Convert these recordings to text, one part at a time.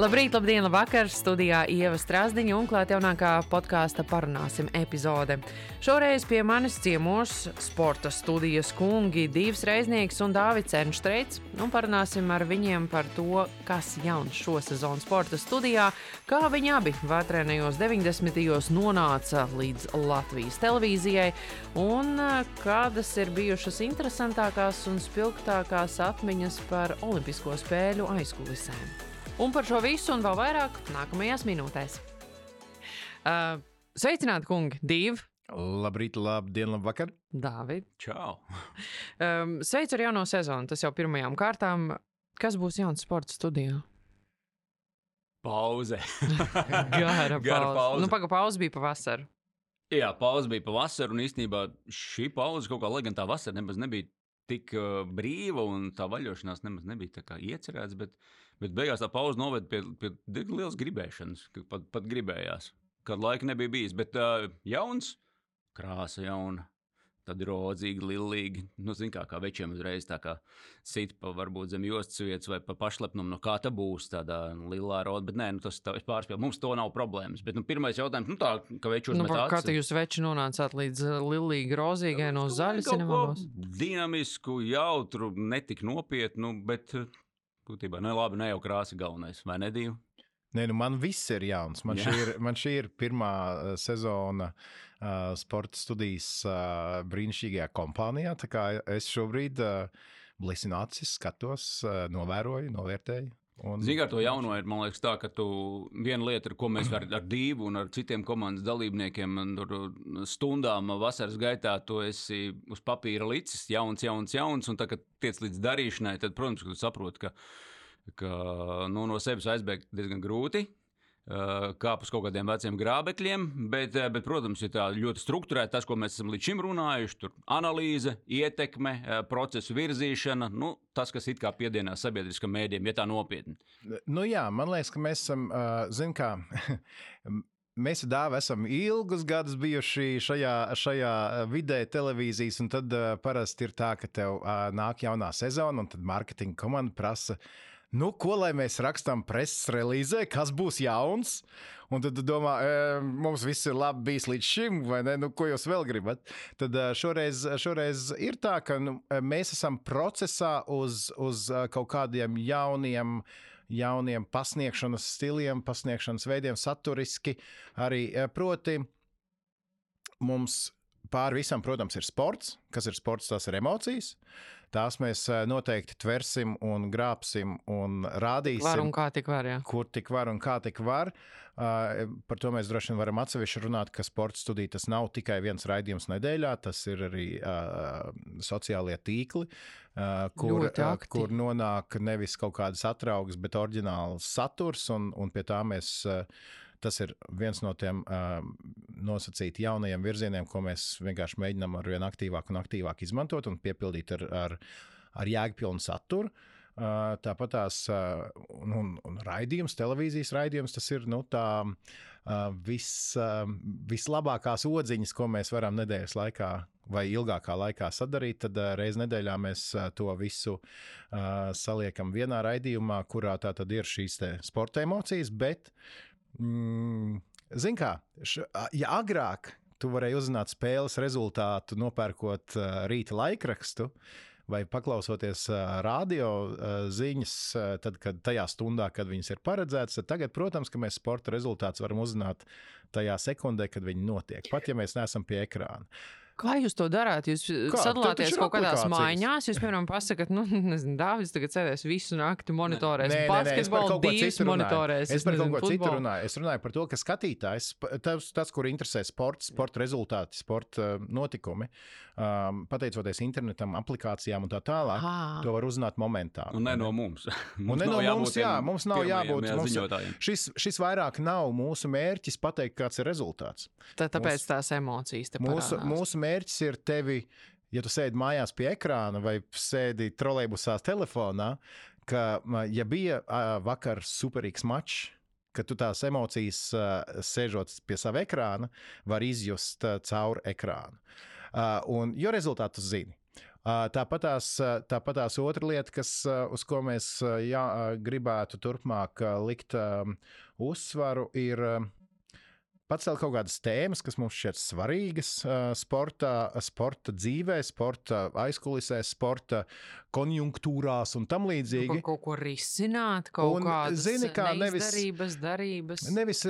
Labrīt, labdien, labvakar! Studijā Ieva Strasdiņa un klāt jaunākā podkāsta parunāsim epizode. Šoreiz pie manis ciemos sporta studijas kungi Divs Reiznieks un Dāvids Ernštreits. Un parunāsim ar viņiem par to, kas jauns šo sezonu sporta studijā, kā viņi abi vētrēnajos 90. gados nonāca līdz Latvijas televīzijai un kādas ir bijušas interesantākās un spilgtākās atmiņas par Olimpisko spēļu aizkulisēm. Un par šo visu un vēl vairāk nākamajās minūtēs. Uh, sveicināti, kungi! Divi! Labrīt, labdien, labvakar! Dāvid! Čau! Um, sveicu ar jauno sezonu. Tas jau pirmajām kārtām. Kas būs jauns sporta studijā? Pauze. Gara Gara pauze. Nu, pagaidi, pauze bija pavasarī. Jā, pauze bija pavasarī, un īstenībā šī pauze kaut kā, lai gan tā vasara nemaz nebija tik uh, brīva, un tā vaļošanās nemaz nebija tā kā iecerēts, bet, bet beigās tā pauze noveda pie, pie diezgan lielas gribēšanas, pat, pat gribējās, kad laika nebija bijis. Bet uh, jauns, krāsa jauna. Tad ir rodzīgi, lilīgi. Nu, zin, kā, kā večiem uzreiz tā kā sit pa varbūt zem jostas vietas vai pa pašlepnumu. No kā tā būs tādā lilā roda. Bet nē, nu, tas ir pārspīlējums. Mums to nav problēmas. Bet nu, pirmais jautājums, nu tā, ka večos Nu, met par kā te jūs veči nonācāt līdz lilīgi, rozīgai no zaļas cinemānos? Dinamisku, jautru, netik nopietnu, bet eh, būtībā ne labi, ne jau krāsa galvenais. Vai ne divi? Nē, nu man viss ir jauns. Man, šī ir, man šī ir pirmā uh, sezona uh, sporta studijas uh, brīnišķīgajā kompānijā. Es šobrīd uh, blisinu acis, skatos, uh, novēroju, novērtēju. Un... Zinām, ar to jauno ir liekas, tā, ka tu viena lieta, ar ko mēs ar, ar divu un ar citiem komandas dalībniekiem tur stundām vasaras gaitā, tu esi uz papīra licis, jauns, jauns, jauns, un tā, kad tiec līdz darīšanai, tad, protams, tu saproti, ka, ka nu, no sevis aizbēgt diezgan grūti. Uh, Kāp uz kaut kādiem veciem grābekļiem, bet, eh, bet, protams, ir ļoti struktūrēta tas, ko mēs esam līdz šim runājuši. Tur analīze, ietekme, eh, procesu virzīšana, nu, tas, kas it kā piedienās sabiedriskam mēdījam, ja tā nopietni. Nu, jā, man liekas, ka mēs esam, uh, zinām, kā. Mēs ar Dāvu esam ilgus gadus bijuši šajā, šajā vidē, televīzijas, un tad uh, parasti ir tā, ka tev uh, nāk jaunā sezona, un tad mārketinga komanda prasa, nu, ko lai mēs rakstām preses relīzē, kas būs jauns. Un tad domā, e, mums viss ir labi bijis līdz šim, vai ne? Nu, ko jūs vēl gribat? Tad šoreiz, šoreiz ir tā, ka nu, mēs esam procesā uz, uz kaut kādiem jauniem, jauniem pasniegšanas stiliem, pasniegšanas veidiem, saturiski. Arī proti, mums pāri visam, protams, ir sports. Kas ir sports? Tas ir emocijas. Tās mēs ā, noteikti tversim un grābsim un rādīsim Var un kā tik var, jā. kur tik var un kā tik var. Uh, par to mēs droši vien varam atsevišķi runāt, ka sporta studija tas nav tikai viens raidījums nedēļā, tas ir arī uh, sociālie tīkli, kur, kur nonāk nevis kaut kādas atraugas, bet oriģināls saturs, un, un pie tā mēs. Tas ir viens no tiem uh, nosacīti jaunajiem virzieniem, ko mēs vienkārši mēģinām ar vien aktīvāk un aktīvāk izmantot un piepildīt ar, ar, ar jēgpilnu saturu. Uh, Tāpat tās uh, un, un, un raidījums, televīzijas raidījums, tas ir nu, tā uh, vis, vislabākās odziņas, ko mēs varam nedēļas laikā vai ilgākā laikā sadarīt. Tad reizē nedēļā mēs to visu saliekam vienā raidījumā, kurā tā tad ir šīs sporta emocijas. Bet, mm, zin kā, š, ja agrāk tu varēji uzzināt spēles rezultātu, nopērkot uh, rīta laikrakstu, vai paklausoties uh, radio uh, ziņas, uh, tad, kad tajā stundā, kad viņas ir paredzētas, tad tagad, protams, ka mēs sporta rezultātus varam uzzināt tajā sekundē, kad viņi notiek, pat ja mēs neesam pie ekrāna. Kā jūs to darāt? Jūs Kā? sadalāties kaut kādās mājās. Jūs, piemēram, pasakāt, nu, nezinu, Dāvids tagad sēdēs visu nakti monitorēs. Nē, Basketbolu divas monitorēs. Es par kaut ko citu runāju. Es runāju par to, ka skatītājs, tas, tas kur interesē sports, sporta rezultāti, sporta uh, notikumi, um, pateicoties internetam, aplikācijām un tā tālāk, Ā. to var uzzināt momentā. Un ne no mums. Un ne no mums, jā, mums nav jābūt mums, mums, šis, šis vairāk nav mūsu mērķis pateikt, kāds ir rezultāts. Tā, tāpēc Mūsu- tās emocijas te Mūsu, mūsu mērķis ir tevi, ja tu sēdi mājās pie ekrāna vai sēdi trolēļbusā telefonā, ka, ja bija vakar superīgs mačs, ka tu tās emocijas, sēžot pie sava ekrāna, var izjust caur ekrānu. Un, jo rezultātu zini. Tāpat tās otra lieta, kas, uz ko mēs jā, gribētu turpmāk likt uzsvaru, ir pacelt kaut kādas tēmas, kas mums šķiet svarīgas sportā, sporta dzīvē, sporta aizkulisēs, sporta konjunktūrās un tam līdzīgi. Nu, kaut ko risināt, kaut un, kādas zini, kā nevis darības, darības. Nevis,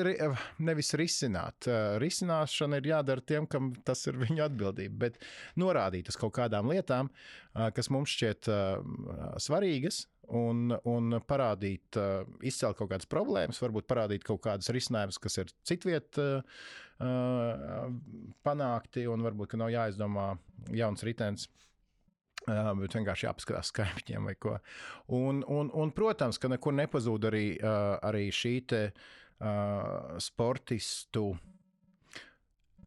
nevis risināt. Risināšana ir jādara tiem, kam tas ir viņu atbildība, bet norādīt uz kaut kādām lietām, kas mums šķiet svarīgas, un, un parādīt, uh, izcelt kaut kādas problēmas, varbūt parādīt kaut kādas risinājumus, kas ir citviet uh, panākti, un varbūt nav jāizdomā jauns ritenis. Uh, bet vienkārši jāpaskatās skaitļiem vai ko. Un, un, un, protams, ka nekur nepazūd arī, uh, arī šī te, uh, sportistu uh,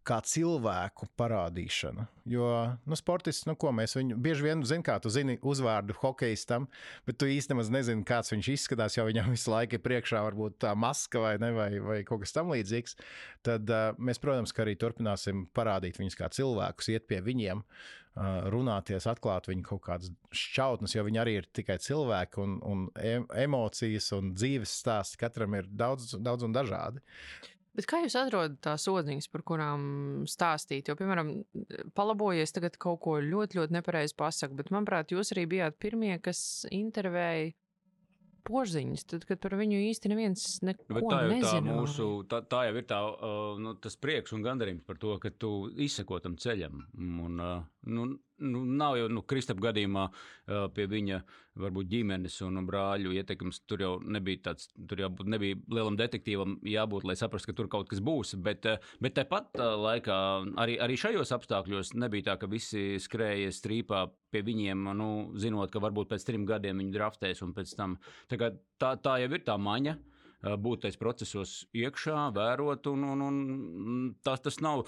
kā cilvēku parādīšana. Jo nu, sportists, nu, ko mēs viņu bieži vien zinām, kā tu zini uzvārdu hokeistam, bet tu īstenībā nezini, kāds viņš izskatās, jo viņam visu laiku ir priekšā varbūt tā maska vai, ne, vai, vai kaut kas tamlīdzīgs. Tad uh, mēs, protams, arī turpināsim parādīt viņus kā cilvēkus, iet pie viņiem. Uh, runāties, atklāt viņu kaut kādas šķautnes, jo viņi arī ir tikai cilvēki, un, un emocijas un dzīves stāsti katram ir daudz, daudz un dažādi. Bet kā jūs atrodat tās odziņas, par kurām stāstīt? Jo, piemēram, palabojies tagad kaut ko ļoti, ļoti nepareizi pasaku, bet, manuprāt, jūs arī bijāt pirmie, kas intervēja požiņas, tad, kad par viņu īsti neviens neko nu, tā nezināja. Tā, mūsu, tā, tā jau ir tā, uh, nu, tas prieks un gandarījums par to, ka tu izseko tam ceļam. Un, uh, nu, nu, nav jau nu, Kristapam gadījumā pie viņa varbūt ģimenes un brāļu ietekmes. Tur jau nebija tāds, tur jau nebija lielam detektīvam jābūt, lai saprastu, ka tur kaut kas būs. Bet, bet tāpat laikā arī, arī šajos apstākļos nebija tā, ka visi skrēja strīpā pie viņiem, nu, zinot, ka varbūt pēc trim gadiem viņi draftēs un pēc tam. Tā, tā, tā jau ir tā maņa būt tajos procesos iekšā, vērot, un, un, un tas, tas nav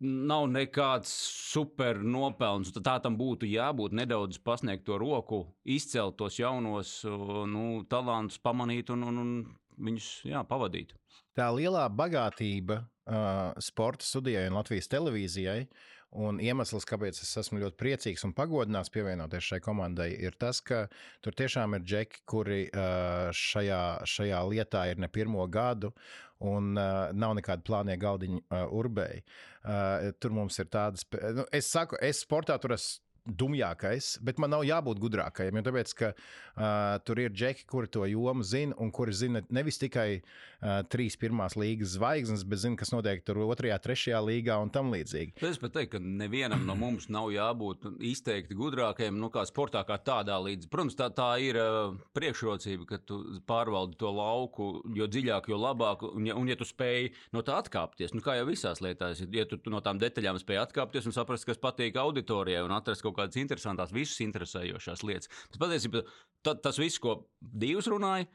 nav nekāds super nopelns. Tā tam būtu jābūt nedaudz pasniegt to roku, izcelt tos jaunos nu, talantus, pamanīt un, un, un viņus jā, pavadīt. Tā lielā bagātība uh, sporta studijai un Latvijas televīzijai. Un iemesls, kāpēc es esmu ļoti priecīgs un pagodināts pievienoties šai komandai, ir tas, ka tur tiešām ir džeki, kuri šajā, šajā lietā ir ne pirmo gadu, un nav nekāda plānie galdiņa urbēji. Tur mums ir tādas, nu, es saku, es sportā tur esmu dumjākais, bet man nav jābūt gudrākajam. Jo tāpēc, ka uh, tur ir džeki, kuri to jomu zina, un kuri zina nevis tikai uh, trīs pirmās līgas zvaigznes, bet zina, kas notiek tur otrajā, trešajā līgā un tam līdzīgi. Es pat teiktu, ka nevienam no mums nav jābūt izteikti gudrākajam, nu, kā sportā, kā tādā līdzi. Protams, tā, tā ir uh, priekšrocība, ka tu pārvaldi to lauku, jo dziļāk, jo labāk, un ja, un ja tu spēj no tā atkāpties, nu, kā jau visās lietās, ja tu, tu no tām detaļām spēj atkāpties un saprast, kas patīk auditorijai un atrast kaut kādas interesantas, visus interesējošās lietas. Tas patiesībā ta, tas viss, ko Dievs runāja,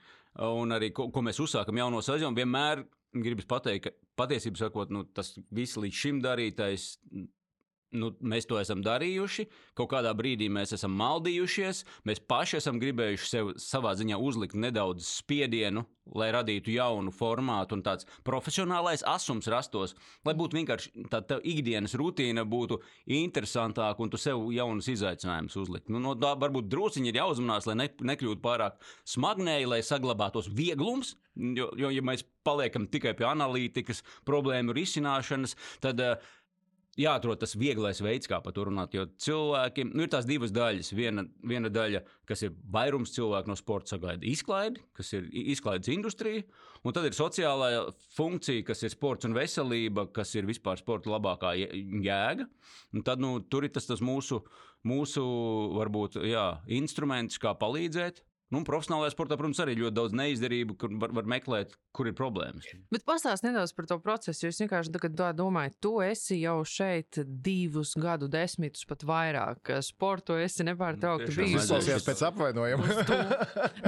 un arī ko, ko mēs uzsākam jauno sezonu, vienmēr gribas pateikt, ka patiesībā sakot, nu, tas viss līdz šim darītais nu, mēs to esam darījuši, kaut kādā brīdī mēs esam maldījušies, mēs paši esam gribējuši sev savā ziņā uzlikt nedaudz spiedienu, lai radītu jaunu formātu un tāds profesionālais asums rastos, lai būtu vienkārši tā, tā ikdienas rutīna būtu interesantāka un tu sev jaunus izaicinājumus uzlikt. Nu, no tā varbūt drusciņi ir jāuzmanās, lai ne, nekļūtu pārāk smagnēji, lai saglabātos vieglums, jo, jo ja mēs paliekam tikai pie analītikas, problēmu risināšanas, tad uh, jāatrod tas vieglais veids, kā par to runāt. Jo cilvēki, nu, ir tās divas daļas. Viena, viena daļa, kas ir vairums cilvēku no sporta sagaida izklaidi, kas ir izklaides industrija, un tad ir sociālā funkcija, kas ir sports un veselība, kas ir vispār sporta labākā jēga. Un tad nu, tur ir tas, tas mūsu, mūsu varbūt, jā, instruments, kā palīdzēt. Nu, profesionālajā sportā, protams, arī ļoti daudz neizdarību, kur var, var meklēt, kur ir problēmas. Bet pastāst nedaudz par to procesu. Es vienkārši domāju, tu esi jau šeit divus gadu desmitus, pat vairāk. Sportu esi nepārtraukti bijis. Tas izklausījās pēc apvainojuma.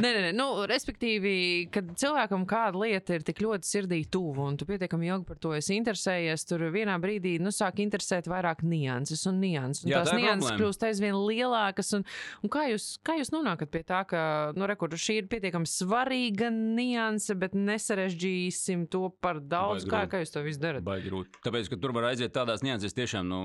nē, nē, nē, nu, respektīvi, kad cilvēkam kāda lieta ir tik ļoti sirdī tuvu, un tu pietiekami ilgi par to esi interesējies, tur vienā brīdī nu, sāk interesēt vairāk nianses un nianses. Un Jā, tās nianses kļūst aizvien lielākas. Un, un kā, jūs, kā jūs nonākat pie tā, ka nu, rekur, šī ir pietiekami svarīga nianse, bet nesarežģīsim to par daudz. Kā, kā jūs to visu darat? Baigi grūti. Tāpēc, ka tur var aiziet tādās nianses, tiešām, nu,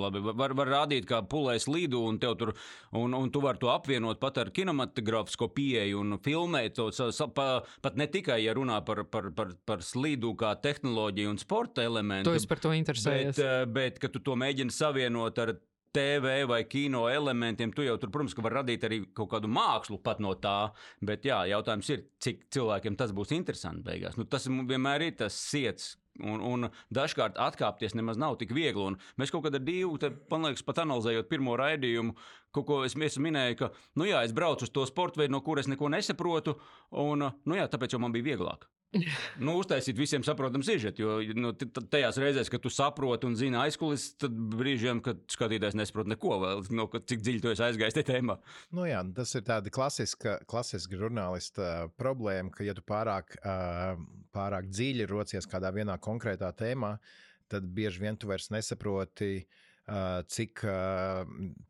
labi, var, var rādīt, kā pulēs lidu, un, tur, un, un tu vari to apvienot pat ar kinematogrāfisko pieeju un filmēt to pa, pat ne tikai, ja runā par, par, par, par slidu kā tehnoloģiju un sporta elementu. To es par to interesējos. Bet, eh, bet, kad tu to mēģini savienot ar TV vai kino elementiem, tu jau tur, protams, var radīt arī kaut kādu mākslu pat no tā. Bet jā, jautājums ir, cik cilvēkiem tas būs interesanti beigās. Nu, tas vienmēr ir tas siets. Un, un dažkārt atkāpties nemaz nav tik viegli. Un mēs kaut kādā divu, te, man liekas, pat analizējot pirmo raidījumu, kaut ko es minēju, ka, nu jā, es braucu uz to sporta veidu, no kuras neko nesaprotu, un, nu jā, tāpēc jau man bija vieglāk. Nu, uztaisīt visiem saprotamu sižetu, jo nu, tajās reizēs, kad tu saproti un zini aizkulis, tad brīžiem, kad skatītājs nesaprot neko vēl, no, cik dziļi tu esi aizgājis tajā tēmā. Nu, jā, tas ir tāds klasiska, klasiska žurnālista uh, problēma, ka, ja tu pārāk, uh, pārāk dziļi rocies kādā vienā konkrētā tēmā, tad bieži vien tu vairs nesaproti. Uh, cik,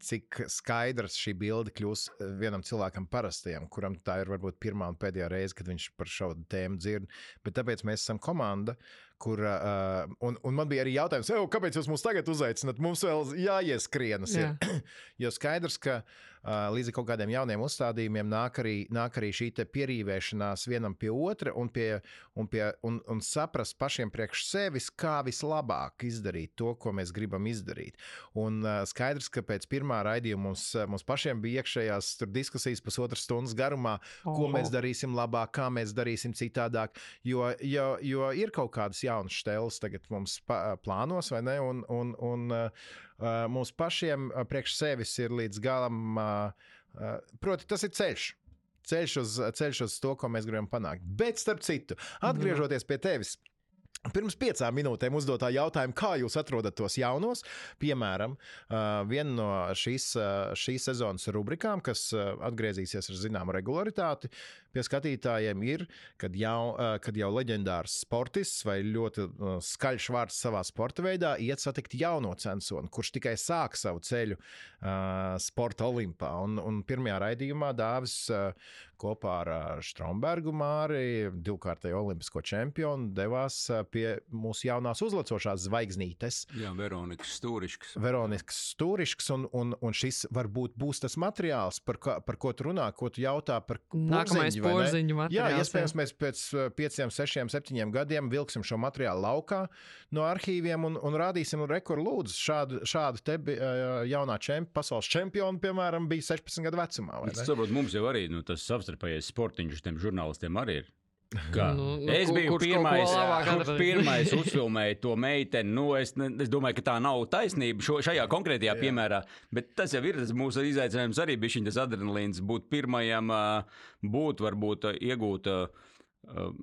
cik skaidrs šī bilde kļūs vienam cilvēkam parastajam, kuram tā ir varbūt pirmā un pēdējā reize, kad viņš par šo tēmu dzird. Bet tāpēc mēs esam komanda, kur. Uh, un, un man bija arī jautājums, "Ew, kāpēc jūs mūs tagad uzaicināt? Mums vēl jāieskrienas. Jā. Jo skaidrs, ka uh, līdz kaut kādiem jauniem uzstādījumiem nāk arī, nāk arī šī pierīvēšanās vienam pie otra un, pie, un, pie, un, un saprast pašiem priekš sevis, kā vislabāk izdarīt to, ko mēs gribam izdarīt. Un uh, skaidrs, ka pēc pirmā raidījuma mums, mums pašiem bija iekšējās diskusijas pusotras stundas garumā, ko Oho. mēs darīsim labāk, kā mēs darīsim citādāk. Jo, jo, jo ir kaut kādas jaunas stēles tagad mums plānos, vai ne? Un, un, un mums pašiem priekš sevis ir līdz galam, proti, tas ir ceļš. Ceļš uz, ceļš uz to, ko mēs gribam panākt. Bet, starp citu, atgriežoties pie tevis, Pirms piecām minūtēm uzdotā jautājuma, kā jūs atrodat tos jaunos, piemēram, viena no šīs, šīs sezonas rubrikām, kas atgriezīsies ar zināmu regularitāti pie skatītājiem, ir, kad jau, kad jau leģendārs sportists vai ļoti skaļš vārds savā sporta veidā iet satikt jauno censonu, kurš tikai sāk savu ceļu sporta olimpā. Un, un pirmajā raidījumā Dāvis kopā ar Strombergu Māri, divkārtējo olimpisko čempionu, devās pie mūsu jaunās uzlacošās zvaigznītes. Jā, Veronikas Stūriškas. Veronikas Stūriškas, un, un, un šis varbūt būs tas materiāls, par, ko, par ko tu runā, ko tu jautā par Nākamais porziņu, porziņu Jā, iespējams, mēs pēc pieciem, sešiem, septiņiem gadiem vilksim šo materiālu laukā no arhīviem un, un rādīsim, un rekur lūdzu, šādu, šādu te jaunā čemp, pasaules čempiona, piemēram, bija 16 gadu vecumā. vai Es saprotu, mums jau arī nu, tas savstarpējais sportiņš tiem žurnālistiem arī ir. Kā? Nu, nu, es biju ko pirmais, kurš pirmais uzfilmēja to meiteni. Nu, es, ne, es domāju, ka tā nav taisnība šo, šajā konkrētajā piemērā, bet tas jau ir tas mūsu izaicinājums arī bija šis adrenalīns būt pirmajam, būt varbūt iegūt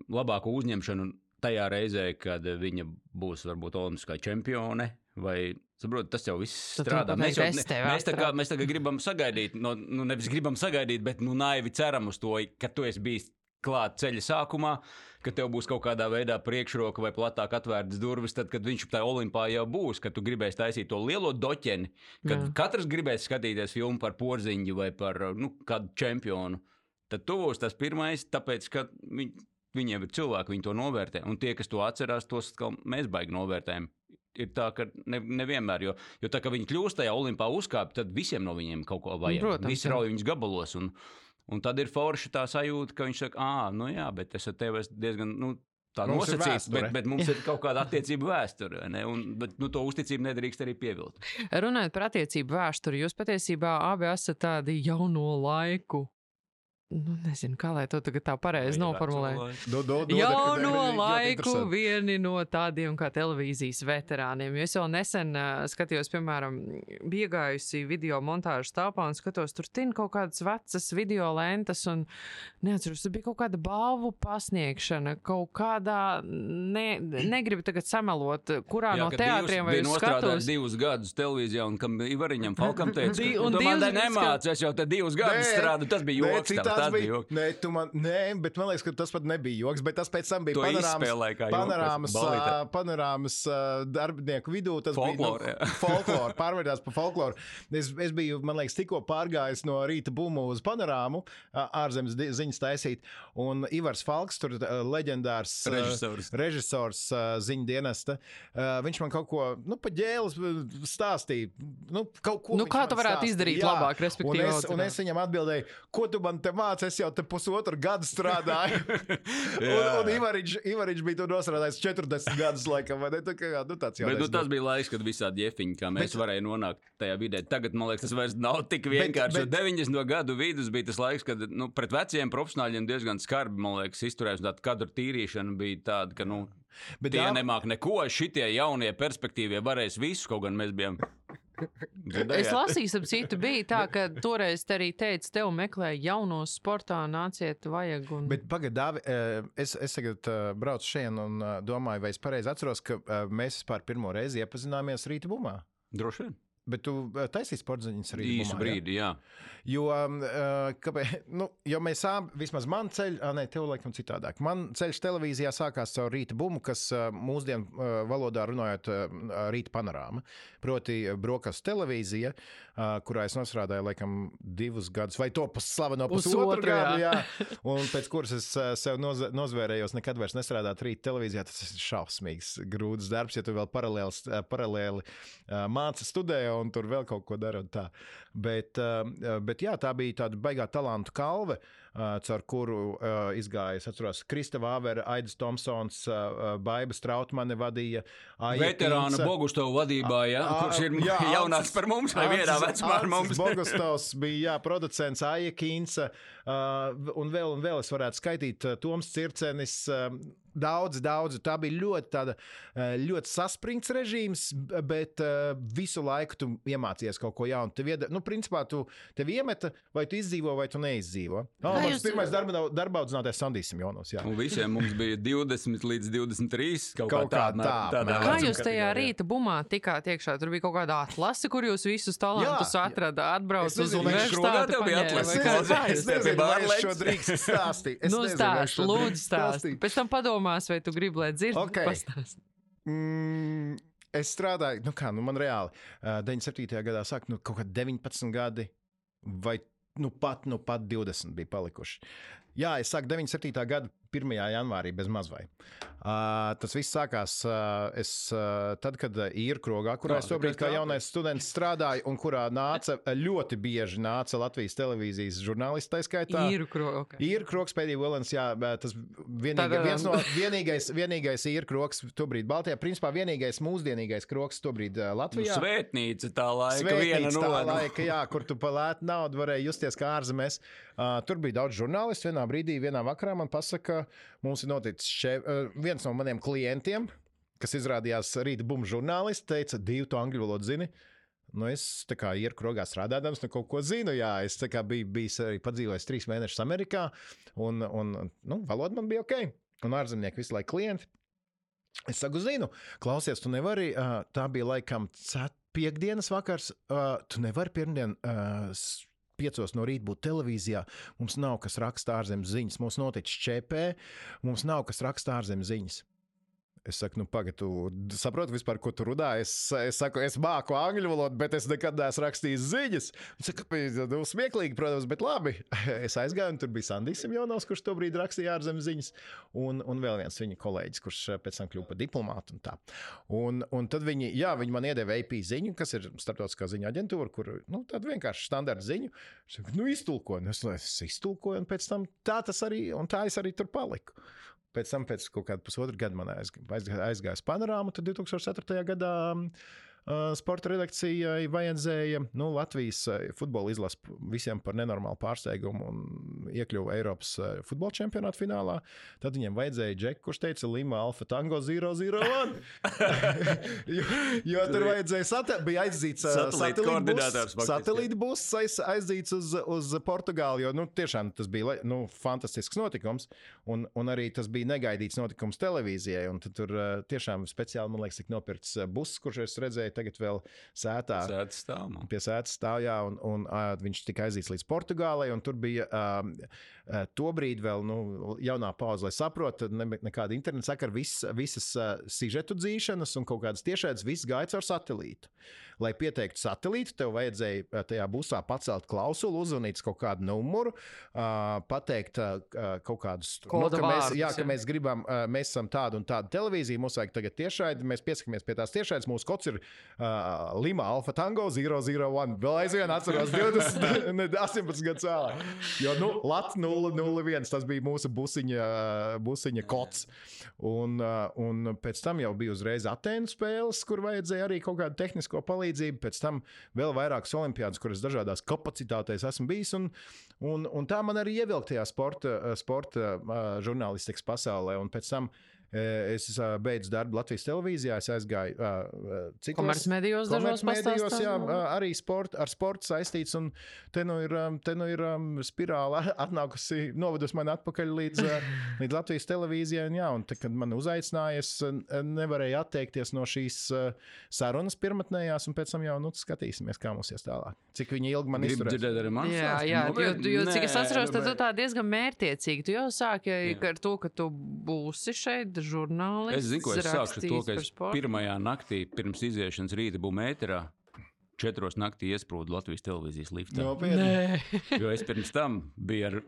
labāku uzņemšanu tajā reizē, kad viņa būs varbūt olimpiskā čempione. Vai, saprot, tas jau viss strādā. Mēs, jau, ne, mēs, tā kā, mēs tagad gribam sagaidīt, no, nu, nevis gribam sagaidīt, bet nu, naivi ceram uz to, ka tu esi bijis klāt ceļa sākumā, ka tev būs kaut kādā veidā priekšroka vai platāk atvērtas durvis, tad, kad viņš tajā olimpā jau būs, kad tu gribēsi taisīt to lielo doķeni, kad Jā. Katrs gribēs skatīties filmu par porziņu vai par nu, kādu čempionu. Tad tu būsi tas pirmais, tāpēc, ka viņ, viņiem ir cilvēki, viņi to novērtē. Un tie, kas to atcerās, tos mēs baigi novērtējam. Ir tā, ka ne, nevienmēr, jo, jo tā kā viņi kļūst tajā olimpā uzkāpt, tad visiem no viņiem kaut ko vajag. Protams, Visi rauj viņus gabalos. Un, un tad ir forši tā sajūta, ka viņš saka, ah, nu jā, bet es ar tevi esmu diezgan. Nu, Tā Mums nosacīts, bet, bet mums ir kaut kāda attiecība vēsture. Un, bet nu, to uzticību nedrīkst arī pievilkt. Runājot par attiecību vēsturi, jūs patiesībā abi esat tādi jauno laiku. Nu, nezinu, kā lai to tagad tā pareizi noformulētu. Do, do, do, Jau ļoti- no ļoti laiku vieni no tādiem kā televīzijas veterāniem. Jo Es jau nesen uh, skatījos, piemēram, bija gājusi video montāžas telpā un skatos, tur tin kaut kādas vecas video lentas, un neatceros, tur bija kaut kāda balvu pasniegšana, kaut kādā, ne, negribu tagad samelot, kurā no ka teātriem vai uz skatuves. divus gadus televīzijā, un kam Ivariņam Falkam teica, ka un tu man divus te gadus nemācies, es jau te divus gadus Nē, strādāju, tas bija joks. Tāds bija joks. Nē, tu man, nē, bet man liekas, ka tas pat nebija joks. Bet tas pēc tam bija To panorāmas, panorāmas, ā, panorāmas ā, darbinieku vidū. Tas Folklore, bija nu, folklore, pārveidās par folkloru. Es, es biju, man liekas, tikko pārgājis no rīta bumu uz panorāmu, ā, ārzemes ziņas taisīt. Un Ivars Falks, tur ā, leģendārs ā, Režisors. režisors ā, ziņu dienesta, ā, viņš man kaut ko nu, pa ģēles stāstīja. Nu, kaut ko Nu, kā tu varētu stāstīja. izdarīt Jā. labāk, respektīvi, Un es, un es viņam atbildēju, ko tu man te māci, es jau te pusotru gadu strādāju. un, Jā. un Ivariņš, bija tur nostrādājis 40 gadus, laikam, vai ne? Tā kā, nu, tāds jau Bet nu, tas bija laiks, kad visādi jefiņi, kā mēs Bet- varējām nonākt tajā vidē. Tagad, man liekas, tas vairs nav tik vienkārši. bet- Bet, 90. gadu vidus bija tas laiks, kad nu, pret veciem profesionāļiem diezgan skarbi, man liekas, izturējās. Tāda kadra tīrīšana bija tāda, ka nu, Bet tie dā- nemāk neko. Šitie jaunie perspektīvie varēs visu, kaut gan mēs bijām. Es Dzirdējāt? lasīju, ap citu bija tā, ka toreiz te arī teica, tev meklē jaunos sportā, nāciet, vajag. Un... Bet pagaidā, es, es tagad uh, braucu šeit un uh, domāju, vai es pareizi atceros, ka mēs vispār pirmo reizi iepazināmies rīta bumā. Droši vien. Bet tu taisīji sporta ziņas arī Īsu brīdi, jā. Jo, um, uh, kāpēc, nu, jo mēs abi, vismaz man ceļš, ne, tev laikam citādāk. Man ceļš televīzijā sākās caur rīta bumu, kas uh, mūsdienu valodā runājot, rīta panorāma. Proti, brokastu televīzija, kurā es strādāju laikam divus gadus, vai to slaveno pusotru gadu. jā. Jā. Un pēc kuras es sev noz, nozvērējos, nekad vairs nestrādāt rīta televīzijā. Tas ir šausmīgs, grūts darbs, ja tu vēl paralēli, paralēli māci studē un tur vēl kaut ko tā. Bet, uh, bet jā, tā bija tāda baigā talantu kalve, caur kuru izgāja. Es atceros, Krista Vāvera, Aidis Tomsons, Baiba Strautmane vadīja. Aija Veterāna Kīnce. Bogustovu vadībā, ja, A- kurš ir jā, jaunāks Alcis- par mums, vai vienā vecumā ar mums. Bogustovs bija jā, producents, Aija uh, un vēl, un vēl es varētu skaitīt Toms Circenis. Daudz, daudz. Tā bija ļoti, tāda, ļoti saspringts režīms, bet visu laiku tu iemācījies kaut ko jaunu. Tev, ieda, nu, principā, tu tev iemeta, vai tu izdzīvo, vai tu neizdzīvo. Oh, Kā jūs- pirmais darba, darba audzinātais Sandijs Simjonovs. jā. Un visiem mums bija 20 līdz 23. Kaut, Kaut kā kā tāda, tā, tādā apmēram. Kā jūs tajā rīta bumā tikāt iekšā? Tur bija kaut kāda atlase, kur jūs visus talantus atradāt, atbrauc Es uz universitāti. tev bija atlase? kā? kā nezinu, bija šo drīkst stāstīt. Es Nu, stāst, šo lūdzu, stāst. Pēc tam padomās, vai tu gribi, lai dzird. Ok. pastāst. Mm, es strādāju, nu kā, nu man reāli, uh, 97. gadā sāk, nu kaut kādi 19 gadi, vai nu pat, nu pat 20 bija palikuši. Jā, es sāku 97. gada 1. janvārī bez mazvai. Uh, tas viss sākās uh, es, uh, tad, kad uh, īra krogā, kurā Jā, es tobrīd kā jaunais students strādāju, un kurā nāca ļoti bieži nāca Latvijas televīzijas žurnālisti, tā skaitā. Īru krogu. Okay. Ir kroks pēdējā Vilnius, jā, tas vienīga, viens no vienīgais, vienīgais ir kroks tobrīd Baltijā. Principā vienīgais mūsdienīgais kroks tobrīd ā, Nu, Latvijā. Svētnīca tā laika, Svētnīca viena no tā laika, jā, kur tu par lētu naudu varēji justies kā ārzemēs. Uh, tur bija daudz žurnālistu. Vienā brīdī, vienā vakarā man pasaka, ka mums ir noticis še, uh, viens no maniem klientiem, kas izrādījās rīta bumbu žurnālists, teica, divi tu angļu valodu zini. Nu, es tā kā ir krogā strādājams, nu kaut ko zinu. Jā, es biju bijis arī padzīvojis trīs mēnešus Amerikā, un, un nu, valoda man bija ok. Un ārzemnieki visu laiku klienti. Es saku, zinu, klausies, tu nevari. Tā bija laikam cet- piekdienas vakars. Tu nevari pirmdien. Piecos no rīta būt televīzijā. Mums nav kas raksta ārzemes ziņas. Mums noticis ČP, mums nav kas raksta ārzemes ziņas. Es saku, nu, pagaidi, tu saproti vispār, ko tu runā. Es, es saku, es māku angļu valodu, bet es nekad neesmu rakstījis ziņas. Viņš saka? Nu, smieklīgi, protams, bet labi. Es aizgāju, un tur bija Sandijs Simjonovs, kurš tobrīd rakstīja ārzemes ziņas, un, un vēl viens viņa kolēģis, kurš eh, pēc tam kļuva par diplomātu. Un, tā. un, un tad viņi, jā, viņi man iedeva AP ziņu, kas ir starptautiskā ziņa aģentūra, kur nu, tāda vienkārši standarta ziņu. Es saku, nu, iztulkoju, un es, es iztulkoju, un pēc tam tā tas arī, un tā es arī tur paliku. Pēc tam, pēc kaut kāda pusotra gada, man aizg- aizgāja aizgājis panorāmu. Tad 2004. gadā sporta redakcijai vajadzēja nu, Latvijas futbola izlases visiem par nenormālu pārsteigumu un iekļuva Eiropas futbola čempionāta finālā. Tad viņiem vajadzēja džeku, kurš teica Lima Alfa Tango 001. jo, jo tur vajadzēja sata bija aizdzīts uh, Satelīta buss aiz, aizdzīts uz, uz Portugāli, jo nu, tiešām tas bija nu, fantastisks notikums. Un, un arī tas bija negaidīts notikums televīzijai. Tur tiešām speciāli, man liekas, tika nopirkts buss, kurš es redzēju vai tagad vēl sētā. Sēdz stāv. man. Pie sēdes stāvjā, un, un uh, viņš tika aizīts līdz Portugālei. un Tur bija um, uh, tobrīd vēl nu, jaunā pauze, lai saprotu, ne, nekāda interneta sakara, vis, visas uh, sižetu dzīšanas un kaut kādas tiešādas, viss gāja caur satelītu. Lai pieteiktu satelītu, tev vajadzēja tajā busā pacelt klausuli, uzvanīt uz kaut kādu numuru, pateikt kaut kādus Koda ka mēs, vārdus, jā, jā. ka mēs gribam, mēs esam tāda un tāda televīzija, mums vajag tagad tiešraidi, mēs pieskaramies pie tās tiešraides. Mūsu kods ir uh, Lima Alfa Tango 001. Vēl aizvien atceros 20, ne, 18 gadus vēlāk. Jo nu, Lat 001 tas bija mūsu busiņa, busiņa kods. Un, un pēc tam jau bija uzreiz Atēnu spēles, kur vajadzēja arī kaut kādu tehnisko palīdzību. Pēc tam vēl vairākas olimpiādas, kuras dažādās kapacitātēs esmu bijis. Un, un, un tā man arī ievilka tajā sporta, sporta uh, žurnālistikas pasaulē. Un pēc tam eh, es uh, beidzu darbu Latvijas televīzijā, es aizgāju citos Komercmedijos dažos pastāstā? jā, arī sport, ar sportu saistīts. Un te nu ir, te nu ir um, spirāli atnākusi, novedusi mani atpakaļ līdz, līdz Latvijas televīzijai. Un, jā, un te, kad man uzaicināja, es nevarēju atteikties no šīs sarunas pirmotnējās, un pēc tam jau nu, skatīsimies, kā mums ies tālāk. Cik viņi ilgi man izturēs. dzirdēt arī man. Jā, jā jo, jo cik es atceros, tad tu tā diezgan mērķiecīgi. Tu jau sāki Jā. ar to, ka tu būsi šeit žurnālists. Es zinu, ko es sākšu to, ka es pirmajā naktī pirms iziešanas rīta būmu ēterā. Četros naktī iesprūdu Latvijas televīzijas liftā. Nopietni. Nē, Jo es pirms tam biju ar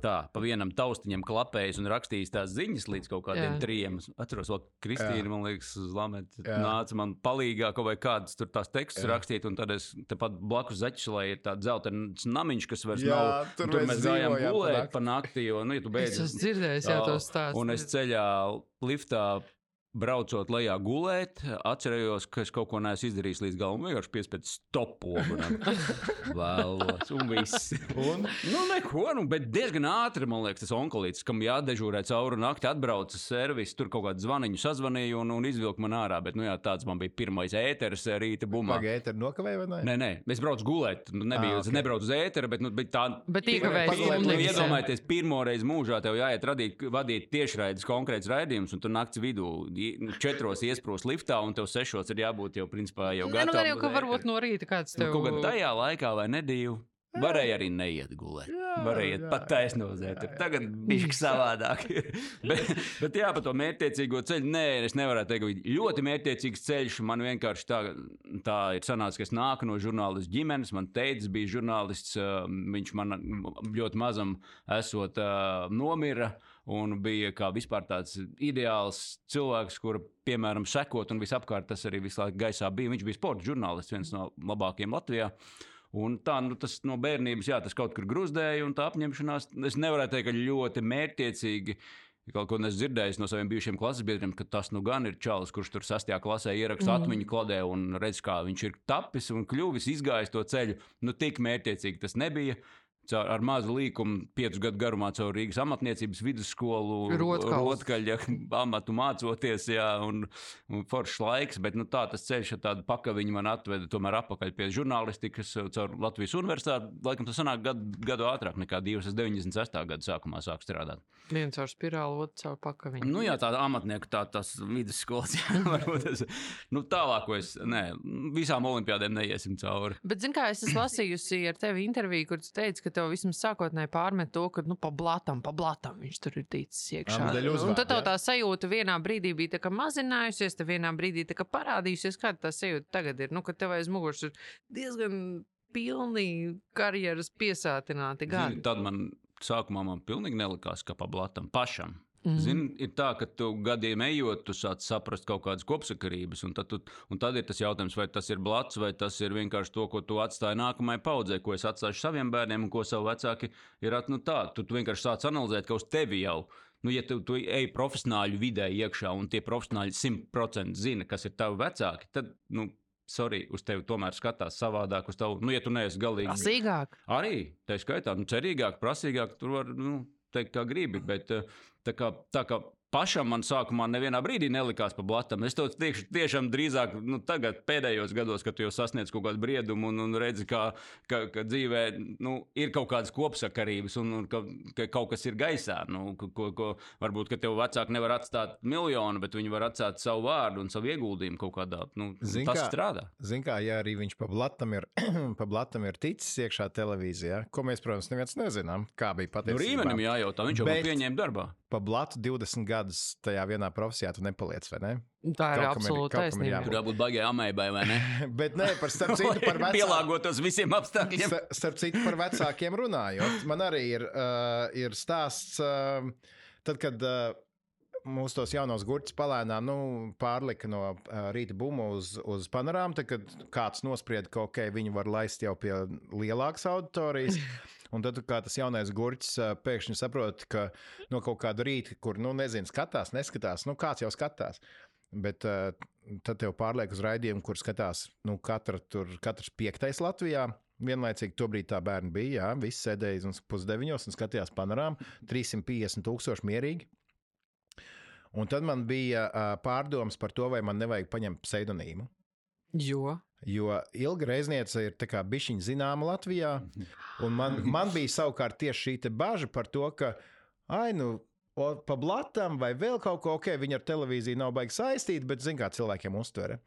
tā, pa vienam taustiņam klapējis un rakstījis tās ziņas līdz kaut kādiem Jā. trijiem. Es Atceros, ka Kristīna, man liekas, Lamēt, Jā. nāca man palīgā kaut vai kādus tur tās tekstus Jā. rakstīt, un tad es tepat blakus zaķišalai ir tāds dzeltenis namiņš, kas vairs Jā, nav. tur un tur mēs gājām gulēt nakti. pa nakti, jo, nu, ja tu es beidz. esmu dzirdējis, Jā, tos stāstus. Un es ceļā liftā. Braucot lejā gulēt, atcerējos, ka es kaut ko neesmu izdarījis līdz galam. Vienkārši piespiedu stopogu. Vēlos, un viss. Un? Nu, neko, nu, bet diezgan ātri, man liekas, tas onkolīts, kam jādežūrē cauri nakti, atbrauca servis, tur kaut kādu zvaniņu sazvanīja un, un izvilka man ārā. Bet, nu, jā, tāds man bija pirmais ēteris rīta bumā. Pagaidiet, ir nokavēja vai ne? Nē, nē, es braucu gulēt. Nu, nebija, Ā, es ok. nebraucu uz ēteru, bet, nu, bet tā. Bet iekavējis Nu, iedomājieties, pirmo reizi mūžā tev jāiet radīt, vadīt tiešraides konkrēts raidījums, un tu nakts vidū četros iesprūst liftā, un tev sešos ir jābūt jau principā jau nu, gatavam gan jau, ka varbūt no rīta kāds Nu, tev. kaut kā tajā laikā vai nedēļu. Varēja arī neiet gulēt. Jā, Varēja iet pat taisno uz jā, ēteru. jā. Tagad bija savādāk. bet, bet jā, par to mērķtiecīgo ceļu. Nē, es nevaru teikt, ka ļoti mērķtiecīgs ceļš. Man vienkārši tā, tā ir sanācis, ka es nāku no žurnālistu ģimenes. Man teicis, bija žurnālists. ā, Viņš man ļoti mazam esot ā, nomira. Un bija kā vispār tāds ideāls cilvēks, kura, piemēram, sekot, un visapkārt tas arī visu laiku gaisā bija. Viņš bija sports žurnālists, viens no labākajiem Latvijā. Un tā, nu, tas no bērnības, jā, tas kaut kur grūzdēja, un tā apņemšanās, es nevaru teikt, ka ļoti mērķiecīgi. Kaut ko esmu dzirdējis no saviem bijušiem klases biedriem, ka tas nu gan ir čalis, kurš tur sastajā klasē ieraksta mm. atmiņu kladē un redz, kā viņš ir tapis un kļuvis, izgājis to ceļu. Nu, tik mērķiecīgi tas nebija. Caur, ar mazu līkumu, piecu gadu garumā, caur Rīgas amatniecības vidusskolu, rotkaļa amatu mācoties, jā, un, un foršs laiks. Bet nu, tā tas ceļš ar tādu pakaviņu man atveda tomēr atpakaļ pie žurnālistikas, caur Latvijas universitāti. Laikam tas sanāk gadu, gadu ātrāk nekā divas. Es 98. gada sākumā sāku strādāt. Viens caur spirāli, otrs caur pakaviņu. Nu, jā, tāda amatnieka, tā, tas vidusskolas, jā, varbūt tas. Nu, tālāk, es, nē, visām olimpiādēm neiesim cauri. Bet, zini, kā es esmu lasījusi ar tevi interviju, kur tu teici, ka tev vismaz sākotnēji pārmet to, ka, nu, pa blatam, pa blatam viņš tur ir ticis iekšā. Jā, dēļ un tad tev tā sajūta vienā brīdī bija tā kā mazinājusies, tad vienā brīdī tā kā parādījusies, kāda tā sajūta tagad ir. Nu, ka tev aiz muguras ir diezgan pilni karjeras piesātināti gadi. tad man sākumā man pilnīgi nelikās, ka pa blatam pašam. Mm. Zini, ir tā, ka tu gadiem ejot, tu sāc saprast kaut kādas kopsakarības, un tad, tu, un tad ir tas jautājums, vai tas ir blats, vai tas ir vienkārši to, ko tu atstāji nākamajai paudzei, ko es atstāju saviem bērniem, un ko savu vecāki ir at, nu, tā. Tu, tu vienkārši sāc analizēt, ka uz tevi jau. Nu, ja tu, tu ej profesionāļu vidē iekšā, un tie profesionāļi simtprocentīgi zina, kas ir tavi vecāki, tad, nu, sorry, uz tevi tomēr skatās savādāk. Uz tavu, nu, ja tu neesi galīgi. Prasīgāk. Arī tā skaitā, nu, cerīgāk, prasīgāk, tur var nu, teikt, kā gribi. Bet eh, tā kā, tā kā pašam man sākumā nevienā brīdī nelikās pa blatam. Es to tieš, tiešām drīzāk nu, tagad, pēdējos gados, kad jau sasniedz kaut kādu briedumu un, un redzi, ka, ka, ka dzīvē nu, ir kaut kādas kopsakarības un, un ka, ka kaut kas ir gaisā. Nu, ko, ko, varbūt, ka tev vecāki nevar atstāt miljonu, bet viņi var atstāt savu vārdu un savu ieguldījumu kaut kādā. Nu, Zin tas kā- strādā. Zini, kā ja arī viņš pa blatam ir, pa blatam ir ticis iekšā televīzijā, ko mēs, protams, neviens nezinām, kā bija Nu, patiesībā. Rīmenim jājautā, viņš jau Bet... pieņēma darbā. Pa blatu 20 gadus tajā vienā profesijā tu nepaliec, vai ne? Tā ir ir taisnība. Tur jābūt baigai amēbai, vai ne? Bet nē, par starp citu, par vecākiem. Pielāgotos visiem apstākļiem. Sta- Starp citu, par vecākiem runājot, man arī ir, uh, ir stāsts, uh, tad, kad uh, mūsu tos jaunos gurķus palēnām nu, pārlika no rīta bumbu uz, uz panorāmu, tad, kad kāds nosprieda, ka okay, viņi var laist jau pie lielākas auditorijas. Un tad, kā tas jaunais gurķis pēkšņi saprot, ka no kaut kāda rīta, kur, nu, nezinu, skatās, neskatās, nu, kāds jau skatās. Bet uh, tad tev pārliek uz raidījumu, kur skatās nu, katra, tur, katrs piektais Latvijā. Vienlaicīgi tobrīd tā bērni bija. Jā, visi sēdēja uz pusdeviņos un skatījās panorāmu. 350 tūkstoši mierīgi. Un tad man bija uh, pārdoms par to, vai man nevajag paņemt pseidonīmu. Jo. Jo ilga reizniece ir bišķiņa zināma Latvijā. Un man, man bija savukārt tieši šī bažas par to, ka, ai, nu, o, pa blatam vai vēl kaut ko, ok, viņa ar televīziju nav baigi saistīta, bet zina, kā cilvēkiem uztvere.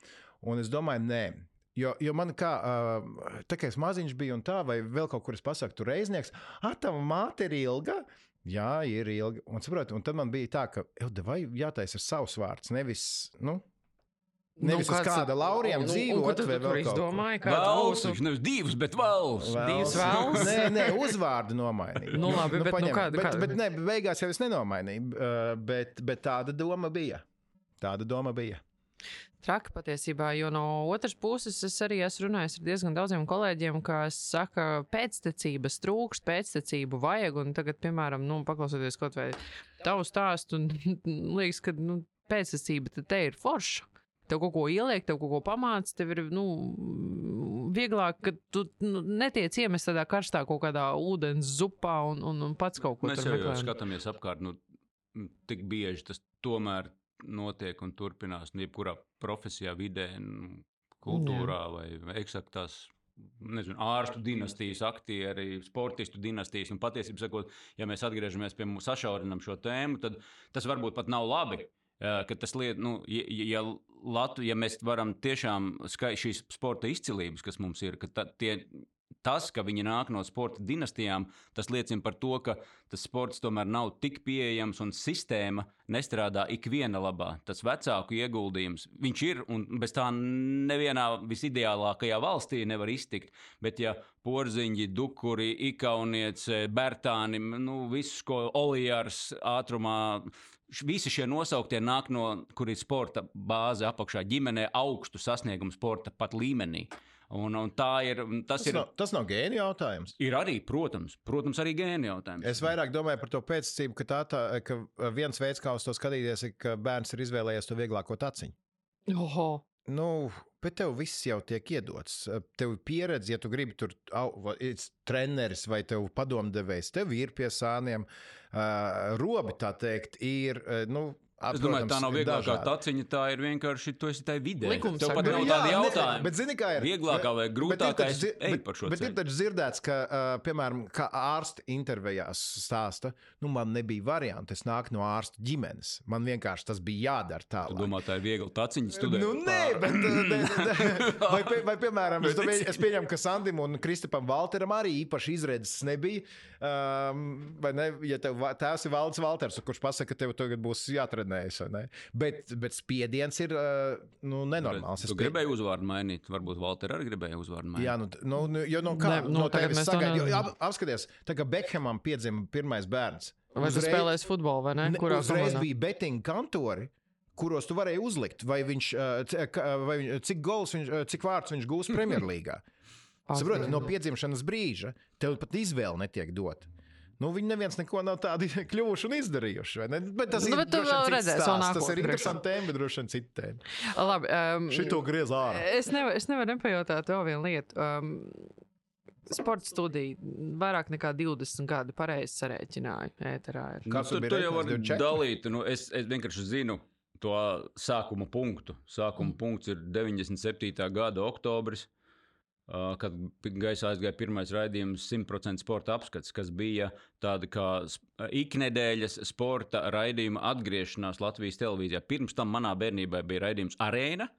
Un es domāju, nē. Jo, jo man kā, tā kā es maziņš biju un tā, vai vēl kaut kur es pasaku, tur reiznieks, ah, tā māte ir ilga. Jā, ir ilga. Un, saprot, un tad man bija tā, ka, "Ej, vai jātaisa savs vārds, nevis, nu, nevis nu, uz kāds- kāda lauriem dzīvot. Vai vēl kaut ko. izdomāji? Kāds Valsts, viņš nevis divas, bet valsts. Divas vēls? Nē, nē, uzvārdu nomainīju. Nu, labi, bet nu paņem. kāda- bet, kāda- bet, ne, beigās jau es nenomainīju. uh, Bet, bet tāda doma bija. Tāda doma bija. Traki patiesībā, jo no otras puses es arī esmu runājis ar diezgan daudziem kolēģiem, kas saka, pēctecības trūkst, pēctecību vajag. Un tagad, piemēram, nu, paklausoties kaut vai tavu stāstu, un liekas, ka nu, pēctecība te ir forša. Tev kaut ko ieliek, tev kaut ko pamāca, tev ir nu, vieglāk, ka tu nu, netiec iemest tādā karstā kaut kādā ūdens zupā un, un, un pats kaut ko Mēs tur jau, jau skatāmies apkārt, nu, tik bieži tas tomēr notiek un turpinās. Nu, jebkurā profesijā, vidē, kultūrā vai, vai eksaktās. Nezinu, ārstu dinastijas, aktieri, sportistu dinastijas. Un patiesībā, sakot, ja mēs atgriežamies pie mums, sašaurinām šo tēmu, tad tas varbūt pat nav labi. Ka tas liet, nu, ja, ja, Latu, ja mēs varam tiešām skaidrot šīs sporta izcilības, kas mums ir, ka ta, tie, tas, ka viņi nāk no sporta dinastijām, tas liecina par to, ka tas sports tomēr nav tik pieejams un sistēma nestrādā ikviena labā. Tas vecāku ieguldījums, viņš ir un bez tā nevienā visideālākajā valstī nevar iztikt. Bet, ja porziņi, dukuri, ikaunieci, bērtāni, nu, visus, ko olijārs ātrumā. Visi šie nosauktie nāk no, kur ir sporta bāze apakšā, ģimenē, augstu sasniegumu sporta pat līmenī. Un, un tā ir. Tas Tas, ir, nav, tas nav gēni jautājums. ir arī, protams, protams arī gēni jautājums. Es vairāk domāju par to pēctecību, ka, tā, tā, ka viens veids, kā uz to skatīties, ir, ka bērns ir izvēlējies to vieglāko taciņu. Oho, Nu, bet tev viss jau tiek iedots. Tev ir pieredze, ja tu gribi tur būt treneris vai tev padomdevējs, tev ir pie sāniem. Uh, robi, tā teikt, ir. Uh, nu, Es domāju, tā nav vieglākā taciņa, tā ir vienkārši tu esi tajā vidē. Likums Tev pat bet nav tāda jautājuma. Bet, zini, kā ir? Vieglākā vai Bet grūtākā, eju bet- par šo Bet ir taču dzirdēts, ka, uh, piemēram, kā ārsti intervijās stāsta, nu, man nebija variantu. Es nāku no ārsta ģimenes. Man vienkārši tas bija jādara tā. Tu domā, tā ir viegla taciņa studēt? Nu, nē, bet, ne, ne, vai, pie- vai, piemēram, es, Bet domāju, es- pieņemu, ka Sandim un Kristapam Valteram arī īpaši izredzes nebija. Um, vai ne, ja tev tēvs ir Valdis Valters, kurš pasaka, ka tev tagad būs jātrenējas, ne? Bet, bet spiediens ir nu, nenormāls. Tu Es gribēji uzvārdu mainīt, varbūt Valter arī gribēja uzvārdu mainīt. Jā, nu, nu, nu, jo no kā Ne, nu, no tevis sagaidīju? Ap, apskaties, tā kā Bekhamam piedzima pirmais bērns. vai tu spēlēsi futbolu vai ne? Ne, Kurā uzreiz komandā? bija betting kantori. Kuros tu varēji uzlikt, vai viņš, vai viņš cik viņš, cik vārds viņš gūs Premjerlīgā. Saproti, no piedzimšanas brīža tev pat izvēle netiek dota. Nu, viņi neviens neko nav tādu kļuvuši un izdarījuši. vai ne? Bet tas Nu, ir bet tu stāsts. Tas ir interesants tēma, bet droši vien cita tēma. Labi, um, Šito griez ārā. Es nevaru, es nevaru nepajautāt vēl vienu lietu. Um, sporta studija vairāk nekā 20 gadi pareizi sarēķināja. Ēterā ir. Nu, tur, bija tur jau var reitinājums? 24? dalīt. Nu, es, es vienkārši zinu to sākuma punktu. Sākuma mm. punkts ir 97. gada oktobris. Kad gaisā aizgāja pirmais raidījums, 100% sporta apskats, kas bija tāda kā iknedēļas sporta raidījuma atgriešanās Latvijas televīzijā. Pirms tam manā bērnībā bija raidījums Arēna.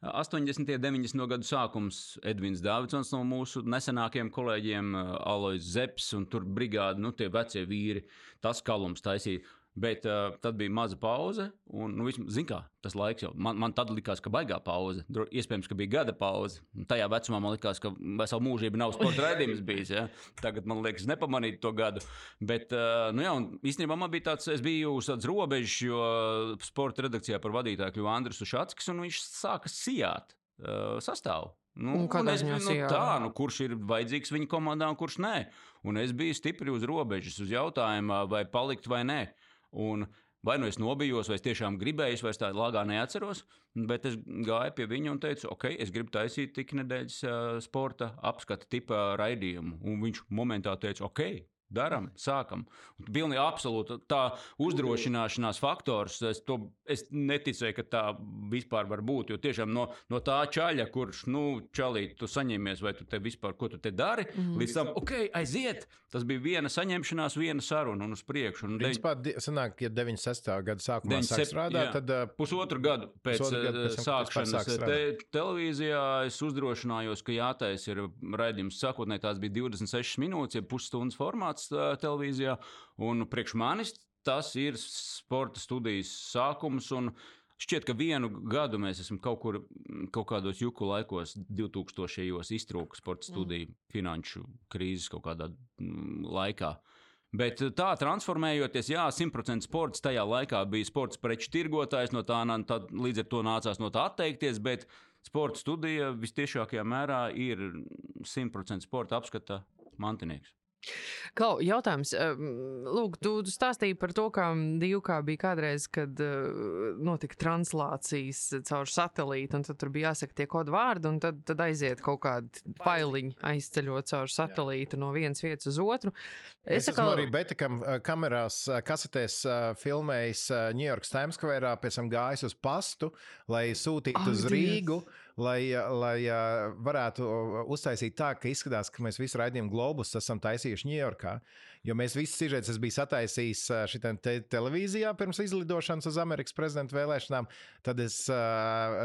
80. un 90. gadu sākums Edvins Dārvidsons no mūsu nesenākajiem kolēģiem, Alois Zepsi un tur brigādi, nu tie vecie vīri, tas kalums taisīja. Bet uh, tad bija maza pauze, un, nu, vismaz, kā, tas laiks jau man, man tad likās, ka baigā pauze. Dro, iespējams, ka bija gada pauze. Un Tajā vecumā man likās, ka veselu mūžību nav sporta raidījums bijis. Ja? Tagad man liekas, nepamanīt to gadu. Bet, uh, nu, jā, un īstenībā man bija tāds, es biju uz tādas robežas, jo sporta redakcijā par vadītāju kļuva Andris Ušatskis, un viņš sāka sijāt uh, sastāvu. Nu, Un kādā es biju, sijā? tā, nu, kurš ir vajadzīgs viņa komandā un kurš nē. Un es biju stipri uz robežas, uz jautājumu, vai palikt vai nē. Un vai nu es nobijos, vai es tiešām gribēju, es vairs tādu lāgā neatceros. Bet es gāju pie viņa un teicu, ok, es gribu taisīt tik nedēļas sporta apskata tipa raidījumu. Un viņš momentā teica, ok. Darām, sākam. Pilnīgi absolūti tā uzdrošināšanās faktors. Es, to, es neticēju, ka tā vispār var būt. Jo tiešām no, no tā čaļa, kurš, nu, čalīt, tu saņemies, vai tu te vispār, ko tu te dari, mm -hmm. līdz tam, ok, aiziet. Tas bija viena saņemšanās, viena saruna un uz priekšu. Un Principā, di- sanāk, ja 96. gada sākumā 97, sāk strādāt, jā. tad uh, Pusotru gadu pēc, Pusotru gadu pēc sākšanas sāk te, televīzijā es uzdrošinājos, ka jātaisa ir raidījums. Sākotnēji tās bija 26 minūtes, ja pusstundas formāts eh, televīzijā. Un priekš manis tas ir sporta studijas sākums. Un Šķiet, ka vienu gadu mēs esam kaut kur, kaut kādos juku laikos, 2000. iztrūka sporta studiju, mm. finanšu krīzes kaut kādā laikā. Bet tā transformējoties, jā, 100% sports tajā laikā bija sports preču tirgotājs, no tā tad līdz ar to nācās no tā atteikties. Bet sporta studija visciešākajā mērā ir 100% sporta apskata mantinieks. Klau, jautājums. Lūk, tu stāstīji par to, kā divkā bija kādreiz, kad uh, notika translācijas caur satelītu, un tad tur bija jāsaka tie kodu vārdi, un tad, tad aiziet kaut kādi failiņi aizceļot caur satelītu no vienas vietas uz otru. Es, es atkal- arī Betikam uh, kamerās, uh, kasetēs filmējis New York Times Square, pēc tam gājis uz pastu, lai sūtītu Ak, uz Dievs! Lai, uh, lai uh, varētu uh, uztaisīt tā, ka izskatās, ka mēs visu raidījumu globus esam taisījuši Ņujorkā. Jo mēs visus sižetus es biju sataisījis šitā te televīzijā pirms izlidošanas uz Amerikas prezidenta vēlēšanām. Tad es,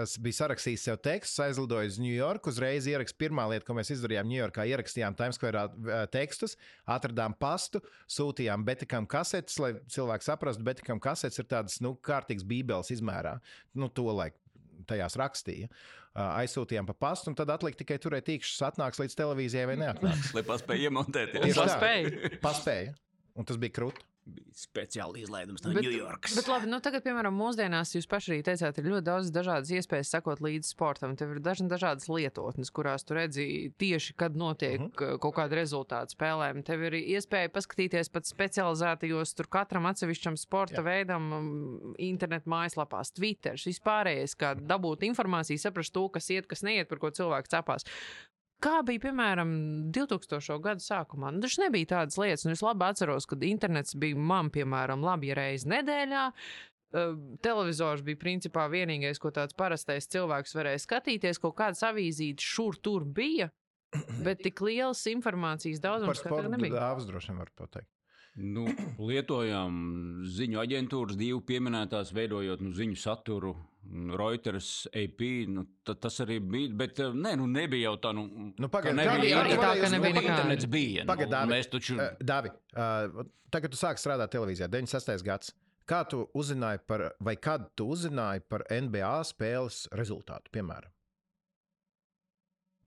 es biju sarakstījis sev tekstus, aizlidoju uz Ņujorku. Uzreiz ierakstu pirmā lieta, ko mēs izdarījām Ņujorkā, ierakstījām Times Square tekstus, atradām pastu, sūtījām Betikam kasetes, lai cilvēki saprastu, Betikam kasetes ir tādas nu, kārtīgas bībeles izmērā. Nu, to laiku tajās rakstīja. Aizsūtījām pa pastu, un tad atlika tikai turēt tīkšķus, atnāks līdz televīzijai vai neatnāks. Lai paspēja iemontēties. Paspēja. Paspēja. Un tas bija krūti. Bija speciāli izlaidums no Bet- Ņujorkas. Bet, labi, nu, tagad, piemēram, mūsdienās jūs paši arī teicāt, ir ļoti daudz dažādas iespējas sekot līdzi sportam. Tev ir dažna dažādas lietotnes, kurās tu redzi tieši, kad notiek Mhm. -huh. kaut kāda rezultāta spēlēm. Tev ir iespēja paskatīties pat specializētajos, tur katram atsevišķam sporta Jā. Veidam, um, internetu mājaslapās, Twitter, vispārējais, kā dabūt informāciju, saprast to, kas iet, kas neiet, par ko cilvēks cepās. Kā bija, piemēram, 2000. gada sākumā? Nu, tas nebija tādas lietas, un es labi atceros, kad internets bija man, piemēram, labi ja reizi nedēļā. Televizors bija principā vienīgais, ko tāds parastais cilvēks varēja skatīties. Kaut kādas avīzītes šur tur bija, bet tik liels informācijas daudzums kā tagad nebija. dāvas droši vien var pateikt. Nu, lietojām ziņu aģentūras, divu pieminētās, veidojot nu, ziņu saturu, Reuters, AP. Nu, ta, tas arī bija. Bet eh, nē, nu, nebija jau tā, nu, Nu, ka pagaid, nebija kā- arī tā, ka nebija Nu, nekāda. internets bija. Pagaid, nu, Dāvi. mēs taču. Uh, Davi, uh, tagad tu sāki strādāt televīzijā, 96. gads. Kā tu uzzināji par, vai kad tu uzzināji par NBA spēles rezultātu, piemēram?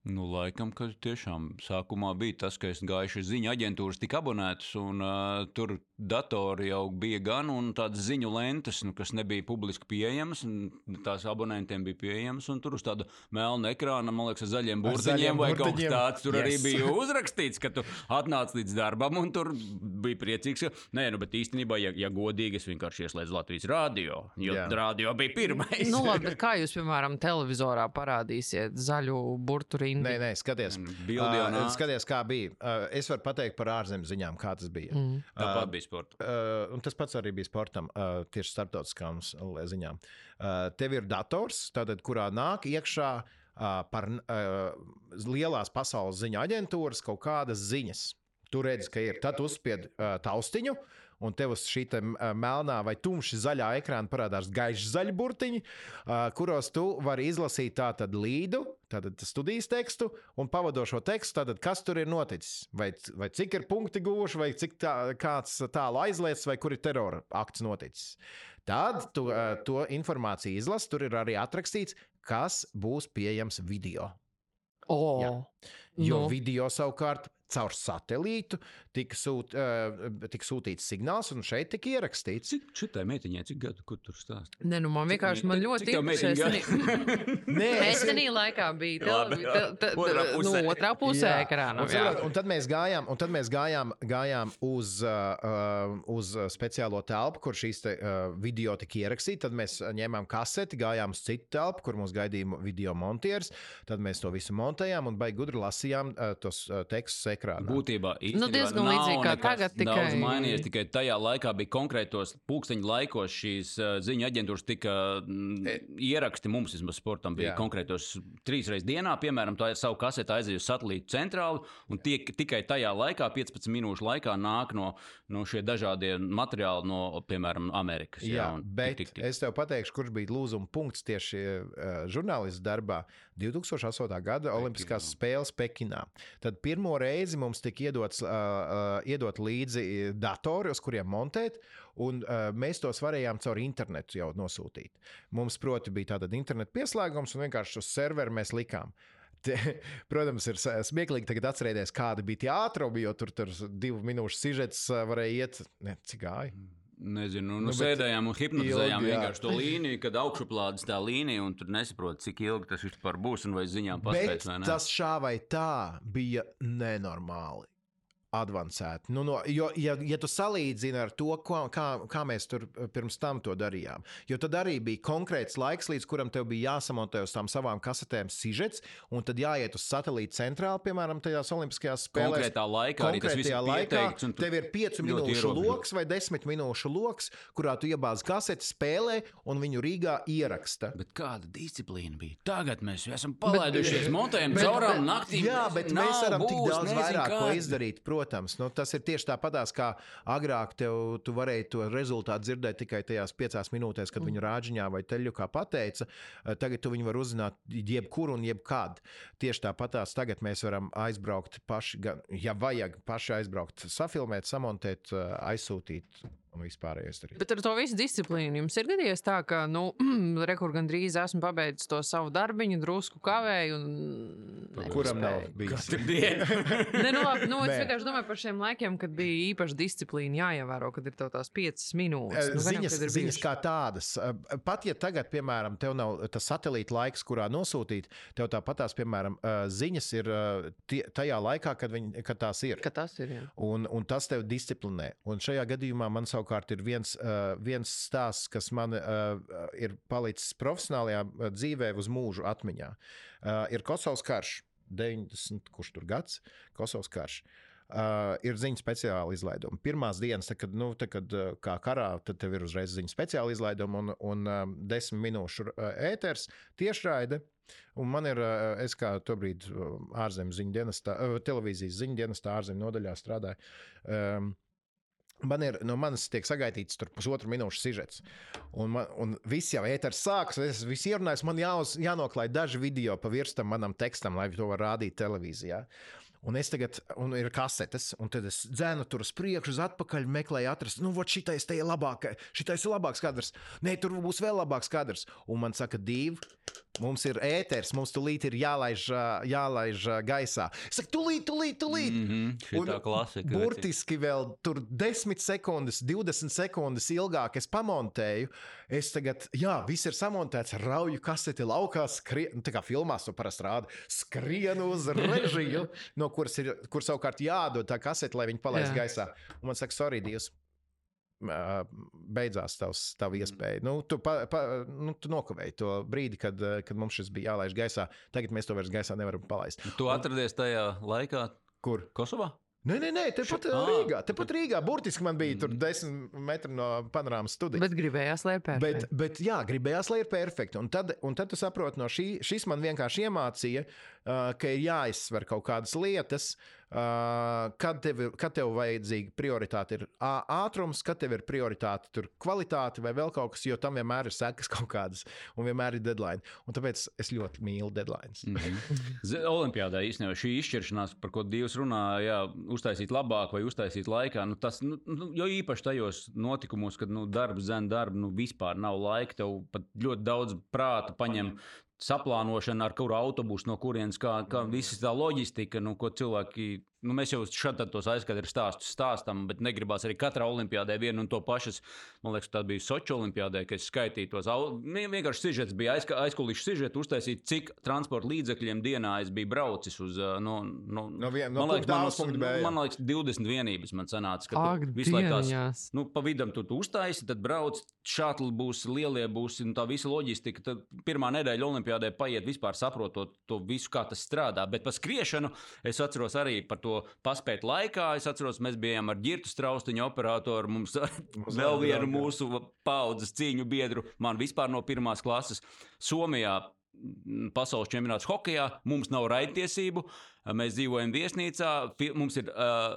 Nu, laikam, ka tiešām sākumā bija tas, ka es gāju šīs ziņu aģentūras, tika abonētas, un uh, tur datori jau bija gan, un tādas ziņu lentes, nu, kas nebija publiski pieejamas, un tās abonentiem bija pieejamas, un tur uz tāda melna ekrāna, man liekas, ar zaļiem burtiņiem vai kaut kas burtiņiem. tāds. Tur yes. arī bija uzrakstīts, ka tu atnāc līdz darbam, un tur bija priecīgs. Ka, nē, nu, bet īstenībā, ja, ja godīgi, es vienkārši ieslēdzu Latvijas rādio, jo Jā. rādio bija pirmais. Nu, labi, bet kā jūs, piemēram, televizorā parādīsiet zaļu burtu Ingi. Nē, nē, skaties. Bildi jau Uh, skaties, kā bija. Uh, es varu pateikt par ārzemju ziņām, kā tas bija. Mm. Tāpat bija sporta. Uh, un tas pats arī bija sportam, uh, tieši starptautiskām ziņām. Uh, tev ir dators, tātad, kurā nāk iekšā uh, par uh, lielās pasaules ziņu aģentūras kaut kādas ziņas. Tu redzi, ka ir. Tad uzspied uh, taustiņu, un tev uz šī melnā vai tumši zaļā ekrāna parādās gaiši zaļi burtiņi, kuros tu vari izlasīt tātad līdu, tātad studijas tekstu un pavadošo tekstu, tātad kas tur ir noticis. Vai, vai cik ir punkti guvuši, vai cik tā, kāds tālu aizlietis, vai kur ir terora akts noticis. Tad tu to informāciju izlasi, tur ir arī atrakstīts, kas būs pieejams video. O, Jā. Jo Nu. video savukārt caur satelītu tika, sūt, uh, tika sūtīts signāls, un šeit tika ierakstīts. Cik šitai meitiņai, cik gadu, kur tur stāst? Nē, nu man vienkārši man ļoti interesē. Nē, Es tenī laikā biju Labi, televi- te- te- otrā nu, pusē. otrā pusē Jā. ekrāna. Un, saprot, un tad mēs gājām, un tad mēs gājām, gājām uz, uh, uz speciālo telpu, kur šīs te, uh, video tika ierakstītas. Tad mēs ņēmām kaseti, gājām uz citu telpu, kur mums gaidīja video montieris. Tad mēs to visu montējām un baigi gudri lasījām uh, tos uh, tekstus ekrānā. Būtībā īstenībā diezgan nav līdzīgi kā tagad, tikai- Daudz mainījies, tikai tajā laikā bija konkrētos pūkstoņu laikos šīs uh, ziņu aģentūras tika mm, ieraksti mums, vismaz sportam, bija Jā. konkrētos trīs reizes dienā. Piemēram, tā ir savu kaseti aizies uz satelītu centrālu, un tiek, tikai tajā laikā, 15 minūšu laikā, nāk no, no šie dažādie materiāli no, piemēram, Amerikas. Jā, un bet tik, tik, tik. es tev pateikšu, kurš bija lūzuma punkts tieši uh, žurnālistu darbā 2008. gada Olimpiskās spēles Pekinā. Tad pirmo reizi mums tika iedots, uh, uh, iedot līdzi datori, uz kuriem montēt, un uh, mēs tos varējām caur internetu jau nosūtīt. Mums, proti, bija tāda interneta pieslēgums, un vienkārši uz serveru mēs likām. Te, protams, ir smieklīgi tagad atcerēties, kāda bija tie ātrumi, jo tur, tur divu minūšu sižets varēja iet. Ne, cik gāja? Nezinu, nu, Nu, nu, sēdējām un hipnotizējām ilgi, vienkārši to līniju, kad augšuplādes tā līnija, un tur nesaprot, cik ilgi tas vispār būs un vai ziņām paspēs tas šā vai tā bija nenormāli. Advancēti. Nu, no, jo, ja, ja tu salīdzini ar to, ko, kā, kā mēs tur eh, pirms tam to darījām, jo tad arī bija konkrēts laiks, līdz kuram tev bija jāsamontē uz tām savām kasetēm sižets, un tad jāiet uz satelīta centrālu, piemēram, tajās Olimpiskajās spēlēs. Konkrētā laikā Konkrētajā laikā tu tev ir 5 ļoti minūšu lokus vai 10 minūšu lokus, kurā tu iebāz kaseti, spēlē un viņu Rīgā ieraksta. Bet kāda disciplīna bija? Tagad mēs esam palaidušies, montējam caurām naktīm. Jā, bet mēs varam tik daudz vairāk ko izdarīt. Protams, nu, tas ir tieši tāpatās, kā agrāk tev, tu varēji to rezultātu dzirdēt tikai tajās piecās minūtēs, kad viņu rāģiņā vai teļukā pateica. Eh, Tagad tu viņu vari uzzināt jebkur un jebkad. Tieši tāpatās tagad mēs varam aizbraukt paši, gan, ja vajag paši aizbraukt, safilmēt, samontēt, eh, aizsūtīt un vispārējais darīt. Bet ar to visu disciplīnu jums ir gadījies tā, ka, nu, rekur gandrīz esmu pabeidzis to savu darbiņu, drusku kavēju. Un... Kuram nav bijis? Nē, nu, labi, nu, es vienkārši domāju par šiem laikiem, kad bija īpaši disciplīna jāievēro, kad ir tev tās piecas minūtes. Nu, gan jau, Ziņas, kad ir ziņas kā tādas. Eh, Pat ja tagad, piemēram, tev nav tas satelīta laiks, kurā nosūtīt, tev tāpatās, piemēram, eh, ziņas ir eh, tie, tajā laikā, kad, viņi, kad tās ir. Ka tas ir. Jā. Un, un tas tev disciplinē. Un šajā gadījumā man savukārt ir viens, viens stāsts, kas man ir palicis profesionālajā dzīvē uz mūžu atmiņā. Ir Kosovas karš, 90, kurš tur gads, Kosovas karš. Uh, ir ziņas speciāla izlaiduma. Pirmās dienas, tad, kad, nu, tad, kad kā karā, tad tev ir uzreiz ziņas speciāla izlaiduma un, un um, desmit minūšu ēters tiešraide. Un man ir, es kā tobrīd ārzemju ziņu dienestā, televīzijas ziņu dienestā, ārzemju nodaļā strādāju. Um, Man ir, no manis tiek sagaidīts pusotru minūšu sižets. Un, man, un viss jau ēters sākas, es visu ierunāju, man jāuz, jānoklāj daži video pa virstam manam tekstam, lai to var rādīt televīzijā. Un es tagad, un ir kasetes, un tad es dzēnu tur uz priekšu, uz atpakaļ, meklēju, atrast, nu, vot šitais te ir labākais, šitais ir labāks kadrs. Nē, tur būs vēl labāks kadrs. Un man saka, divi, mums ir ēters, mums tulīt ir jālaiž, jālaiž gaisā. Es saku, tulīt, tulīt, tulīt. Mm -hmm, tā klasika. veci. Burtiski vēl tur 10 sekundes, 20 sekundes ilgāk es pamontēju. Es tagad, jā, viss ir samontēts, rauju kaseti laukā, skrien, nu, tā kā filmās to parasti rāda, skrienu uz režiju, no kuras ir, kur savukārt jādod tā kasete, lai viņi palaist Jā. gaisā. Un man saka, sorry, Dievs. Beidzās tavs, tava iespēja. Nu, tu, pa, pa, nu, tu nokavēji to brīdi, kad, kad mums šis bija jālaiž gaisā. Tagad mēs to vairs gaisā nevaram palaist. Tu atradies tajā laikā Kur? Kosovā? Nē, nē, nē tepat Š- ā, Ā. Rīgā. Tepat Rīgā. Burtiski man bija tur desmit metri no panorāmas studijas. Bet gribējās, lai Bet, pērk. bet jā, gribējās, lai ir perfekti. Un tad, un tad tu saproti, no šī, šis man vienkārši iemācīja, ka ir jāizsver kaut kādas lietas, uh, kad, tev, kad tev vajadzīga prioritāte ir ātrums, kad tev ir prioritāte tur kvalitāte vai vēl kaut kas, jo tam vienmēr ir sekas kaut kādas un vienmēr ir deadline. Un tāpēc es ļoti mīlu deadlines. Z- Olimpiādā īstenībā šī izšķiršanās, par ko Dievs runā, jā, uztaisīt labāk vai uztaisīt laikā, nu, tas nu, nu, jo īpaši tajos notikumos, kad nu, darbs zem darba, nu, vispār nav laika, tev pat ļoti daudz prāta paņem. Saplānošana, ar kuru autobusu, no kurienes, kā, kā visa tā loģistika, nu, ko cilvēki, nu, mēs jau šādi tos aizskatu stāstus stāstam, bet negribās arī katrā olimpiādē vienu un to pašu. Man liekas, tā bija Sochi olimpiādē, kad es skaitīju tos. Vienkārši sižets bija aizkulisks sižets, uztaisīt, cik transporta līdzekļiem dienā es biju braucis uz uh, no, no, No no man liekas, punkta A man, man liekas, 20 vienības man sanāca. ka tu Ak, visu laiku tās. Nu, pa vidam tu, tu uztaisi, tad brauc, šādi būs, lielie būs, un tā visa loģistika. Tad pirmā nedēļa Olimpijādē paiet vispār saprotot to visu, kā tas strādā. Bet par skriešanu es atceros arī par to paspēt laikā. Es atceros, mēs bijām ar ģirtu straustiņu operatoru, mums vēl vienu mūsu paudzes cīņu biedru, man vispār no pirmās klases Somijā. Pasaules čempionāts hokeja, mums nav raidtiesību, mēs dzīvojam viesnīcā, mums ir uh,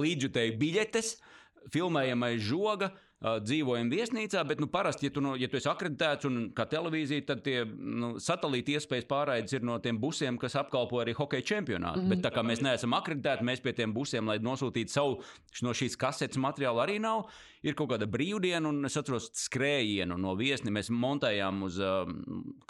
līdzjutēju biļetes, filmējamais žoga. Uh, dzīvojam viesnīcā, bet nu, parasti, ja tu, no, ja tu esi akreditēts un kā televīzija, tad tie nu, satelīta iespējas pārraides ir no tiem busiem, kas apkalpo arī hokeja čempionātu. Mm -hmm. Bet tā kā mēs neesam akreditēti, mēs pie tiem busiem, lai nosūtītu savu no šīs kasetes materiālu, arī nav. Ir kaut kāda brīvdiena, un es atceros skrējienu no viesni. Mēs montējām uz um,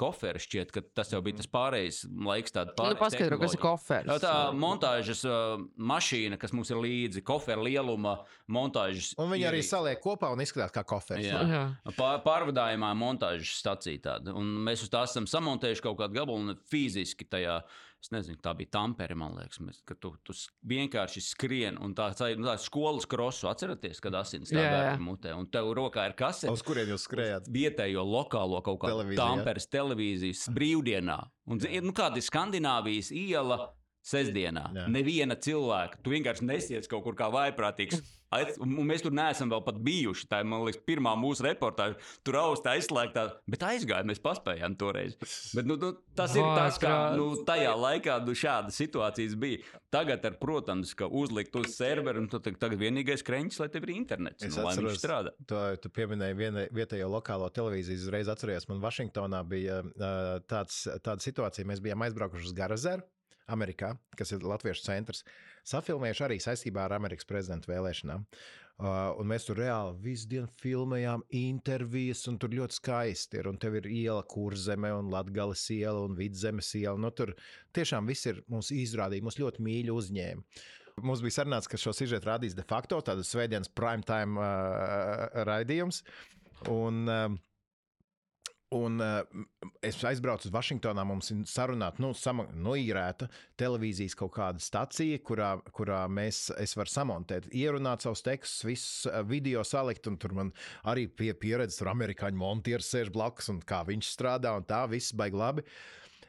koferu, šķiet, ka tas jau bija tas pārējais laiks. tāda Nu, pārējais paskaidro, kas ir kofers. Jā, Tā montāžas uh, mašīna, kas mums ir līdzi, koferu lieluma montāžas. Un viņi arī ierīce. saliek kopā un izskatās kā kofers. Jā. Jā. Pār, pārvadājumā montāžas stacija tāda. Un mēs uz tās esam samontējuši kaut kādu gabalu un fiziski tajā. Es nezinu, tā bija Tampere, man liekas, mēs, ka tu, tu vienkārši skrien un tā, tā, nu, tā skolas krosu atceraties, kad asins jā. stāvē mutē. Un tev rokā ir kasete. Uz kurien jūs skrējāt? Vietējo lokālo kaut kādu? Tamperes televīzijas brīvdienā. Un, nu, kāda ir Skandināvijas iela sestdienā? Jā. Neviena cilvēka. Tu vienkārši nesies kaut kur kā vaiprātīgs. Aiz- mēs tur neesam vēl pat bijuši. Tā ir, man liekas, pirmā mūsu reportāža. Tur augstā aizslēgtā, bet aizgājām, mēs paspējām toreiz. Bet, nu, nu, tas ir tas, kā nu, tajā laikā nu, šādas situācijas bija. Tagad, ar, protams, ka uzlikt uz servera, un tu tag- tagad vienīgais kreņķis, lai tev ir internets, Es nu, lai viņš atceros, strādā. To, tu pieminēji viena, vietējo lokālo televīziju. Es uzreiz atceros, man Vašingtonā bija uh, tāds, tāda situācija. Mēs bijām aizbraukuši uz Garazeru, Amerikā, kas ir Latviešu centrs. Safilmējuši arī saistībā ar Amerikas prezidenta vēlēšanām. Un mēs tur reāli visu dienu filmējām intervijas, un tur ļoti skaisti ir. Un tev ir iela, kurzeme, un latgales iela, un vidzemes iela. Nu, tur tiešām viss ir mums izrādījis, mums ļoti mīļi uzņēma. Mums bija sarunāts, ka šo sižetu rādīs de facto tādas svētdienas prime time uh, raidījums. Un, uh, Un uh, es aizbraucu uz Vašingtonā. Mums ir sarunāta, nu, sama, noīrēta televīzijas kaut kāda stacija, kurā, kurā mēs, es varu samontēt, ierunāt savus tekstus, visus uh, video salikt. Un tur man arī pie pieredzes, tur amerikāņu montieris sēž blakus un kā viņš strādā, un tā viss baigi labi.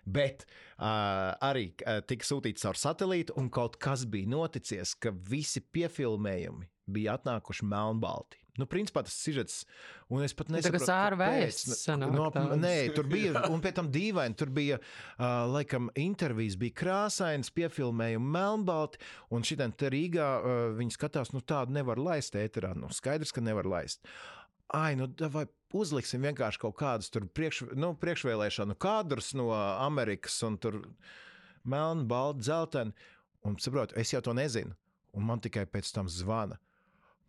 Bet uh, arī uh, tika sūtīts caur satelītu, un kaut kas bija noticis, ka visi piefilmējumi bija atnākuši melnbalti. Nu, principā tas ir sižets, un es pat kā nesaprotu, kāpēc. No, tāds. nē, tur bija, un pēc tam dīvaini, tur bija, uh, laikam, intervijas bija krāsainas, piefilmējumi melnbalti, un šitien te Rīgā uh, viņi skatās, nu tādu nevar laist ēterā, nu skaidrs, ka nevar laist. Ai, nu, vai uzliksim vienkārši kaut kādus tur priekš, nu, priekšvēlēšanu kadrus no Amerikas, un tur melni, balti, dzelteni. Un saprotu, es jau to nezinu. Un man tikai pēc tam zvana.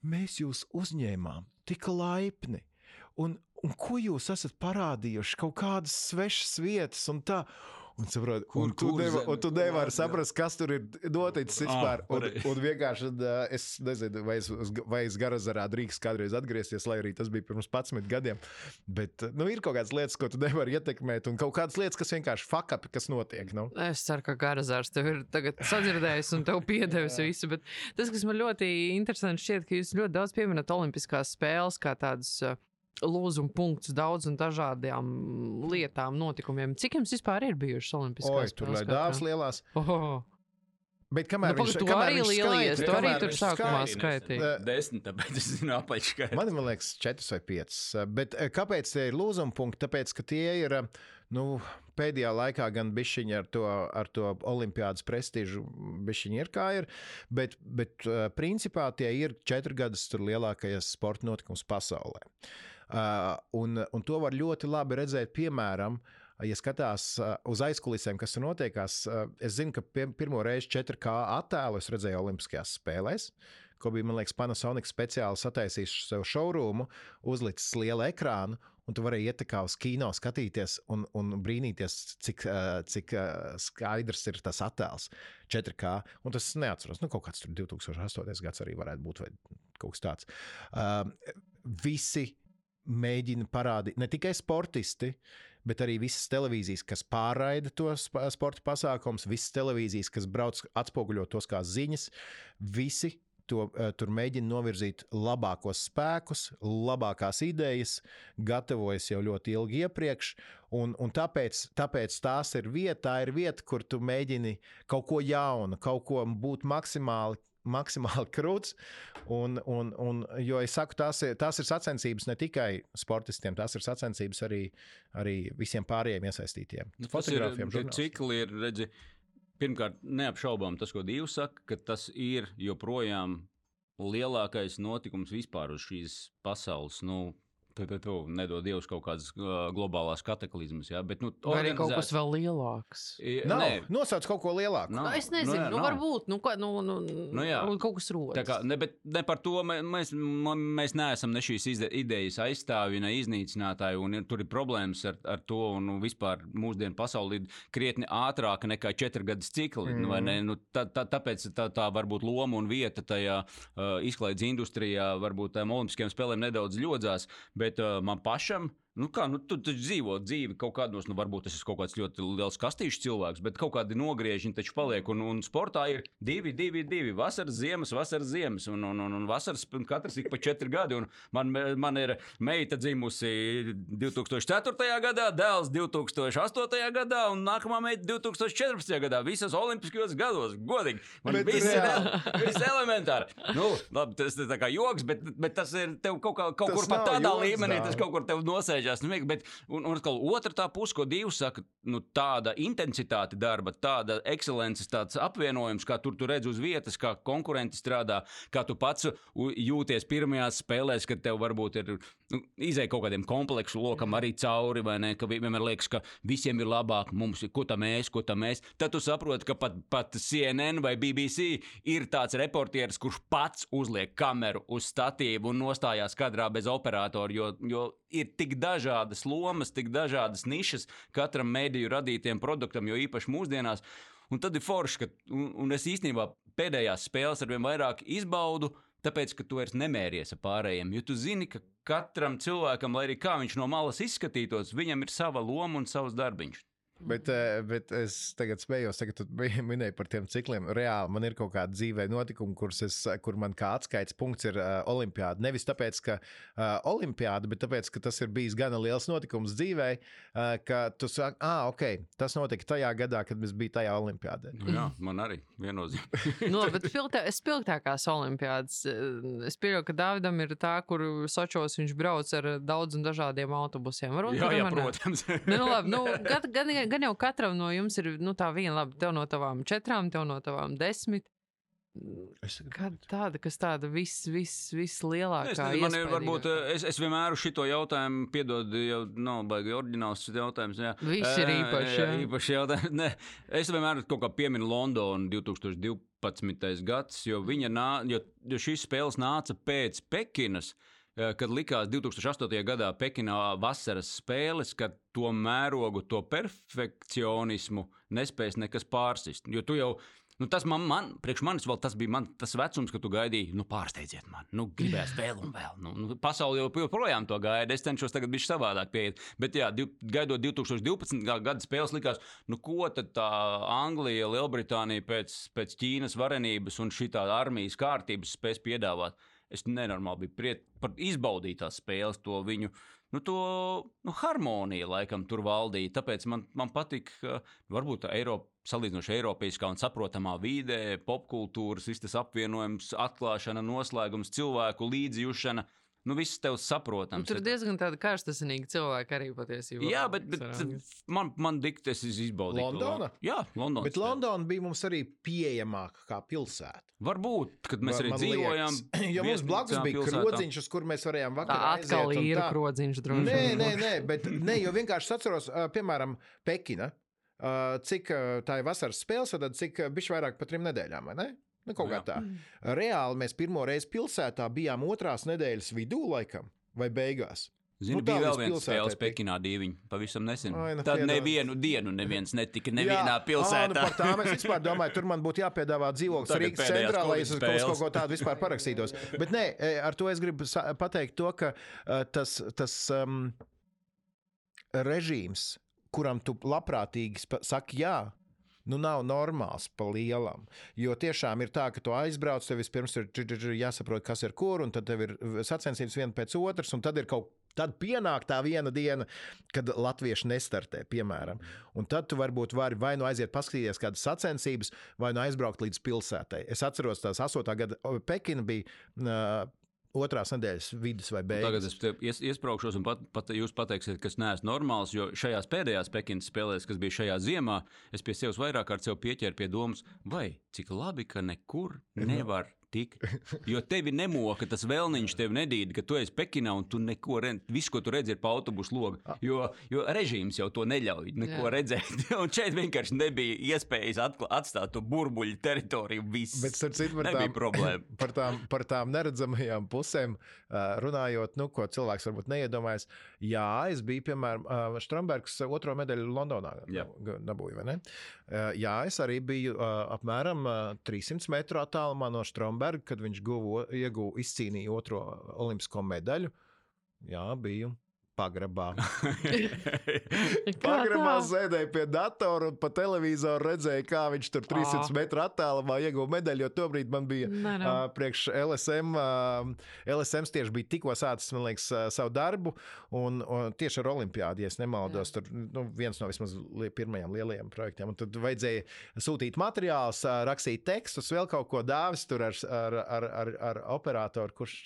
Mēs jūs uzņēmām tik laipni. Un, un ko jūs esat parādījuši? Kaut kādas svešas vietas un tā. Un, saprot, Kur- un tu, kur zeme? un tu nevari Jā. saprast, kas tur ir noticis Ah, vispār. Un, pareizi. un vienkārši es nezinu, vai es, vai es Garazarā drīkst kādreiz atgriezties, lai arī tas bija pirms 11 gadiem. Bet nu, ir kaut kādas lietas, ko tu nevari ietekmēt, un kaut kādas lietas, kas vienkārši fakapi, kas notiek. Nu. Es ceru, ka Garazārs tev ir tagad sadzirdējis un tev piedevis visu. Bet tas, kas man ļoti interesanti šķiet, ka jūs ļoti daudz pieminat Olimpiskās spēles kā tādas. Lūzumu punktus daudz un dažādām lietām, notikumiem. Cik jums vispār ir bijušas Olimpiskās tur spēles? lai dāvāts katrā? lielās. Oh, Bet kamēr Nu, viņš, kamēr arī skaita- tu arī tur sākumā skaitīji. Desmit, tāpēc es zinu apaļškai. Man man liekas, 4 vai 5. Bet eh, kāpēc tie ir lūzuma punkti? Tāpēc, ka tie ir eh, nu, pēdējā laikā gan bišķiņi ar to, ar to olimpiādas prestižu, bišķiņi ir kā ir. Bet, bet eh, principā tie ir četri gadus tur lielākais sporta notikums pasaulē. Uh, un, un to var ļoti labi redzēt, piemēram, ja skatās uh, uz aizkulisēm, kas notiekās. Uh, es zinu, ka pirmo reizi 4K attēlu es redzēju Olimpiskajās spēlēs. Ko bija, man liekas, Panasonic speciāli sataisījis sev šaurumu, uzlicis lielu ekrānu, un tu vari iet kā uz kino skatīties un, un brīnīties, cik, uh, cik uh, skaidrs ir tas attēls 4K. Un tas neatceros, nu, kaut kāds tur 2008. gads arī varētu būt, vai kaut kas tāds. Uh, visi mēģina parādīt, ne tikai sportisti, bet arī visas televīzijas, kas pārraida tos sporta pasākumus, visas televīzijas, kas brauc atspoguļot tos kā ziņas, visi. To, uh, tur mēģina novirzīt labākos spēkus, labākās idejas, gatavojas jau ļoti ilgi iepriekš. Un, un tāpēc, tāpēc tās ir vieta, tā ir vieta, kur tu mēģini kaut ko jaunu, kaut ko būt maksimāli maksimāli krūts. Un, un, un, jo es saku, tās ir, tās ir sacensības ne tikai sportistiem, tās ir sacensības arī, arī visiem pārējiem iesaistītiem. Nu, tas Fotogrāfiem, ir, cikli ir, redzi, pirmkārt, neapšaubām tas, ko Dievs saka, ka tas ir joprojām lielākais notikums vispār uz šīs pasaules. Nu, nedod Dievs kaut kādas uh, globālās kataklizmas, jā, bet nu, Vai arī kaut kas vēl lielāks? I- Nav, nē, nosauc kaut ko lielāku. nav. Nu, es nezinu, jā, nu, varbūt nu, ko, nu, nu, Nu, jā. nu, kaut kas rodas. Kā, ne, bet ne par to mē- mēs, mēs neesam ne šīs idejas aizstāvji, ne iznīcinātāji. un ir- Tur ir problēmas ar, ar to, un nu, vispār mūsdienu pasaulē ir krietni ātrāka nekā četru gadus cikli. Mm. Mhm. Ne, nu, tā, tā, tāpēc tā, tā varbūt loma un vieta tajā uh, izklaides industrijā, varbūt tām olimpiskajām spēlēm nedaudz ļodzās, bet uh, man pašam. Nu kā, nu, tu taču dzīvo dzīvi kaut kādos, nu, varbūt tas ir kaut kāds ļoti liels kastīšu cilvēks, bet kaut kādi nogriežņi taču paliek. Un, un sportā ir divi, divi, divi. Vasaras, ziemas, vasaras, ziemas. Un, un, un, un vasaras katrs ik pa četri gadi. Un man, man ir meita dzimusi 2004. gadā, dēls 2008. gadā un nākamā meita 2014. gadā. Visas olimpiskajos gados, godīgi. Man Bet viss ir, reāli. viss elementāri. Nu, labi, tas ir tā kā joks, bet, bet tas ir tev kaut, kā, kaut Tas kur pat tādā joks, līmenī. dāvā. Tas kaut kur tev nosēžās. Nu, bet, un, un atkal otra tā puse, ko Dievs saka, nu, tāda intensitāte darba, tāda ekscelences, apvienojums, kā tur tu redz uz vietas, kā konkurenti strādā, kā tu pats jūties pirmajās spēlēs, kad tev varbūt ir nu, izēja kaut kādiem kompleksu lokam arī cauri, vai ne, ka vi- vienmēr liekas, ka visiem ir labāk, mums ir ko tam mēs, ko tam mēs. Tad tu saproti, ka pat, pat CNN vai BBC ir tāds reportieris, kurš pats uzliek kameru uz statīvu un nostājās kadrā bez operatora, jo, jo ir tik dažādas lomas, tik dažādas nišas katram mēdīju radītiem produktam, jo īpaši mūsdienās. Un tad ir forši, ka un, un es īstenībā pēdējās spēles ar vien vairāk izbaudu, tāpēc, ka tu vairs nemēries ar pārējiem. Jo tu zini, ka katram cilvēkam, lai arī kā viņš no malas izskatītos, viņam ir sava loma un savs darbiņš. Bet, eh, bet es tagad spējos, tagad tu mi- minēji par tiem cikliem. Reāli man ir kaut kāda dzīvē notikuma, es, kur man kā atskaites punkts ir uh, olimpiāda. Nevis tāpēc, ka uh, olimpiāda, bet tāpēc, ka tas ir bijis gana liels notikums dzīvē, uh, ka tu saki, ah, ok, tas notika tajā gadā, kad mēs bijām tajā olimpiādē. Nu, jā, man arī viennozīmīgi. nu, bet spilgtā, spilgtākās olimpiādas. Es pieļauju, ka Dāvidam ir tā, kur Sočos viņš brauc ar daudz un dažādiem autobusiem. Varbūt Jā, jā, ne. protams. Nu, nu, labi, nu, gan, gan, gan jau katram no jums ir nu, tā viena, labi, tev no tavām četrām, tev no tavām desmit. Es Kāda tāda, kas tāda vis, vis, vislielākā Es, nezinu, man ir, varbūt, es, es vienmēr šo jautājumu piedodu, jau nav baigi oriģināls šis jautājums. Jā. Viss ir īpašs, jā, jā. īpašs jautājums. Ne, es vienmēr kaut kā pieminu Londonu 2012. gads, jo, viņa nā, jo, jo šīs spēles nāca pēc Pekinas. eh, kad likās 2008. gadā Pekinā vasaras spēles, kad to mērogu, to perfekcionismu nespēs nekas pārsist. Jo tu jau Nu, tas man, man, priekš manis vēl tas bija man, tas vecums, kad tu gaidīji, nu, pārsteidziet mani, nu, gribēs vēl un vēl. Nu, nu, pasaule jau joprojām to gaida. Es cenšos tagad būt savādāk pieiet. Bet, jā, div, gaidot 2012. gada spēles, likās, nu, ko tad tā Anglija, Lielbritānija pēc, pēc Ķīnas varenības un šī armijas kārtības spēs piedāvāt. Es nenormāli biju priecīgs par izbaudīt tās spēles, to viņu nu, to, nu, harmonija laikam tur valdīja. Tāpēc man, man patīk, varbūt Eiropa, salīdzinoši Eiropeiskā un saprotamā vidē, popkultūras, viss tas apvienojums, atklāšana, noslēgums, cilvēku līdzjūšana. Nu, viss tev saprotams. Nu, tur ir diezgan tāda karstasinīga cilvēka arī patiesībā. Jā, bet, bet man, man diktes izbaudīja. Londona? Jā, Londona. Bet Londona bija mums arī pieejamāka kā pilsēta. Varbūt, kad mēs arī dzīvojām. Jo mums blakus bija pilsētā. krodziņš, uz kur mēs varējām vakarā tā atkal aiziet. Ir krodziņš, droši. Nē, nē, nē, bet ne, jo vienkārši atceros, piemēram, Pekina. Cik tā ir vasaras spēle, tad cik bišķi vairāk par trim nedēļām, vai ne? Nu, kaut kā tā. Reāli mēs pirmo reizi pilsētā bijām otrās nedēļas vidū, laikam, vai beigās. Zinu, nu, bija vēl viens spēles Pekinā, diviņi, pavisam nesen. Ai, nu, Tad piedod. nevienu dienu neviens netika nevienā jā, pilsētā. À, nu, par tām es vispār domāju, tur man būtu jāpiedāvā dzīvoklis Rīgas centrā, lai es uz kaut ko tādu vispār parakstītos. Bet nē, e, ar to es gribu pateikt to, ka uh, tas, tas um, režīms, kuram tu labprātīgi saki jā, nu, nav normāls pa lielam. Jo tiešām ir tā, ka tu aizbrauc, tev vispirms ir jāsaprot, kas ir kur, un tad tev ir sacensības viena pēc otras, un tad ir kaut kas. Tad pienāk tā viena diena, kad latvieši nestartē, piemēram. Un tad tu varbūt vari vai nu aiziet paskatīties kādas sacensības, vai nu aizbraukt līdz pilsētai. Es atceros, tās 8. gada Pekina bija otrās nedēļas vidus vai beigas. Tagad es ies, iesprāgšos un pat, pat jūs pateiksiet, ka es neesmu normāls, jo šajās pēdējās Pekinas spēlēs, kas bija šajā ziemā, es pie sevis vairāk kārt pieķēru pie domas, vai cik labi, ka nekur nevar tik. Jo tevi nemoka tas vēlniņš, tev nedīd, ka tu esi Pekinā un tu neko redzi. Viss, ko tu redzi, ir pa autobusu logu. Jo, jo režīms jau to neļauj neko Jā. redzēt. Un šeit vienkārši nebija iespējas atstāt to burbuļu teritoriju. Viss. Bet starp citu, par tām, problēma. par, tām, par tām neredzamajām pusēm runājot, nu, ko cilvēks varbūt neiedomājas. Jā, es biju, piemēram, Strombergs otro medaļu Londonā dabūju, vai ne? Jā, es arī biju apmēram 300 metru attālumā no Stromberga. Berga, kad viņš guva, ieguva, izcīnīja otro olimpisko medaļu. Jā, biju pagrabā. pagrabā sēdēja pie datora un pa televizoru redzēja, kā viņš tur 300 oh. metru attālumā ieguva medaļu. Jo tobrīd man bija ne, ne. Uh, priekš LSM. Uh, LSM tieši bija tikko sācis, liekas, uh, savu darbu. Un, un tieši ar Olimpiādu, ja nemaldos, Jā. tur nu, viens no vismaz li pirmajiem lielajiem projektiem. Un tad vajadzēja sūtīt materiālus, uh, rakstīt tekstus, vēl kaut ko dāvis tur ar, ar, ar, ar, ar operatoru, kurš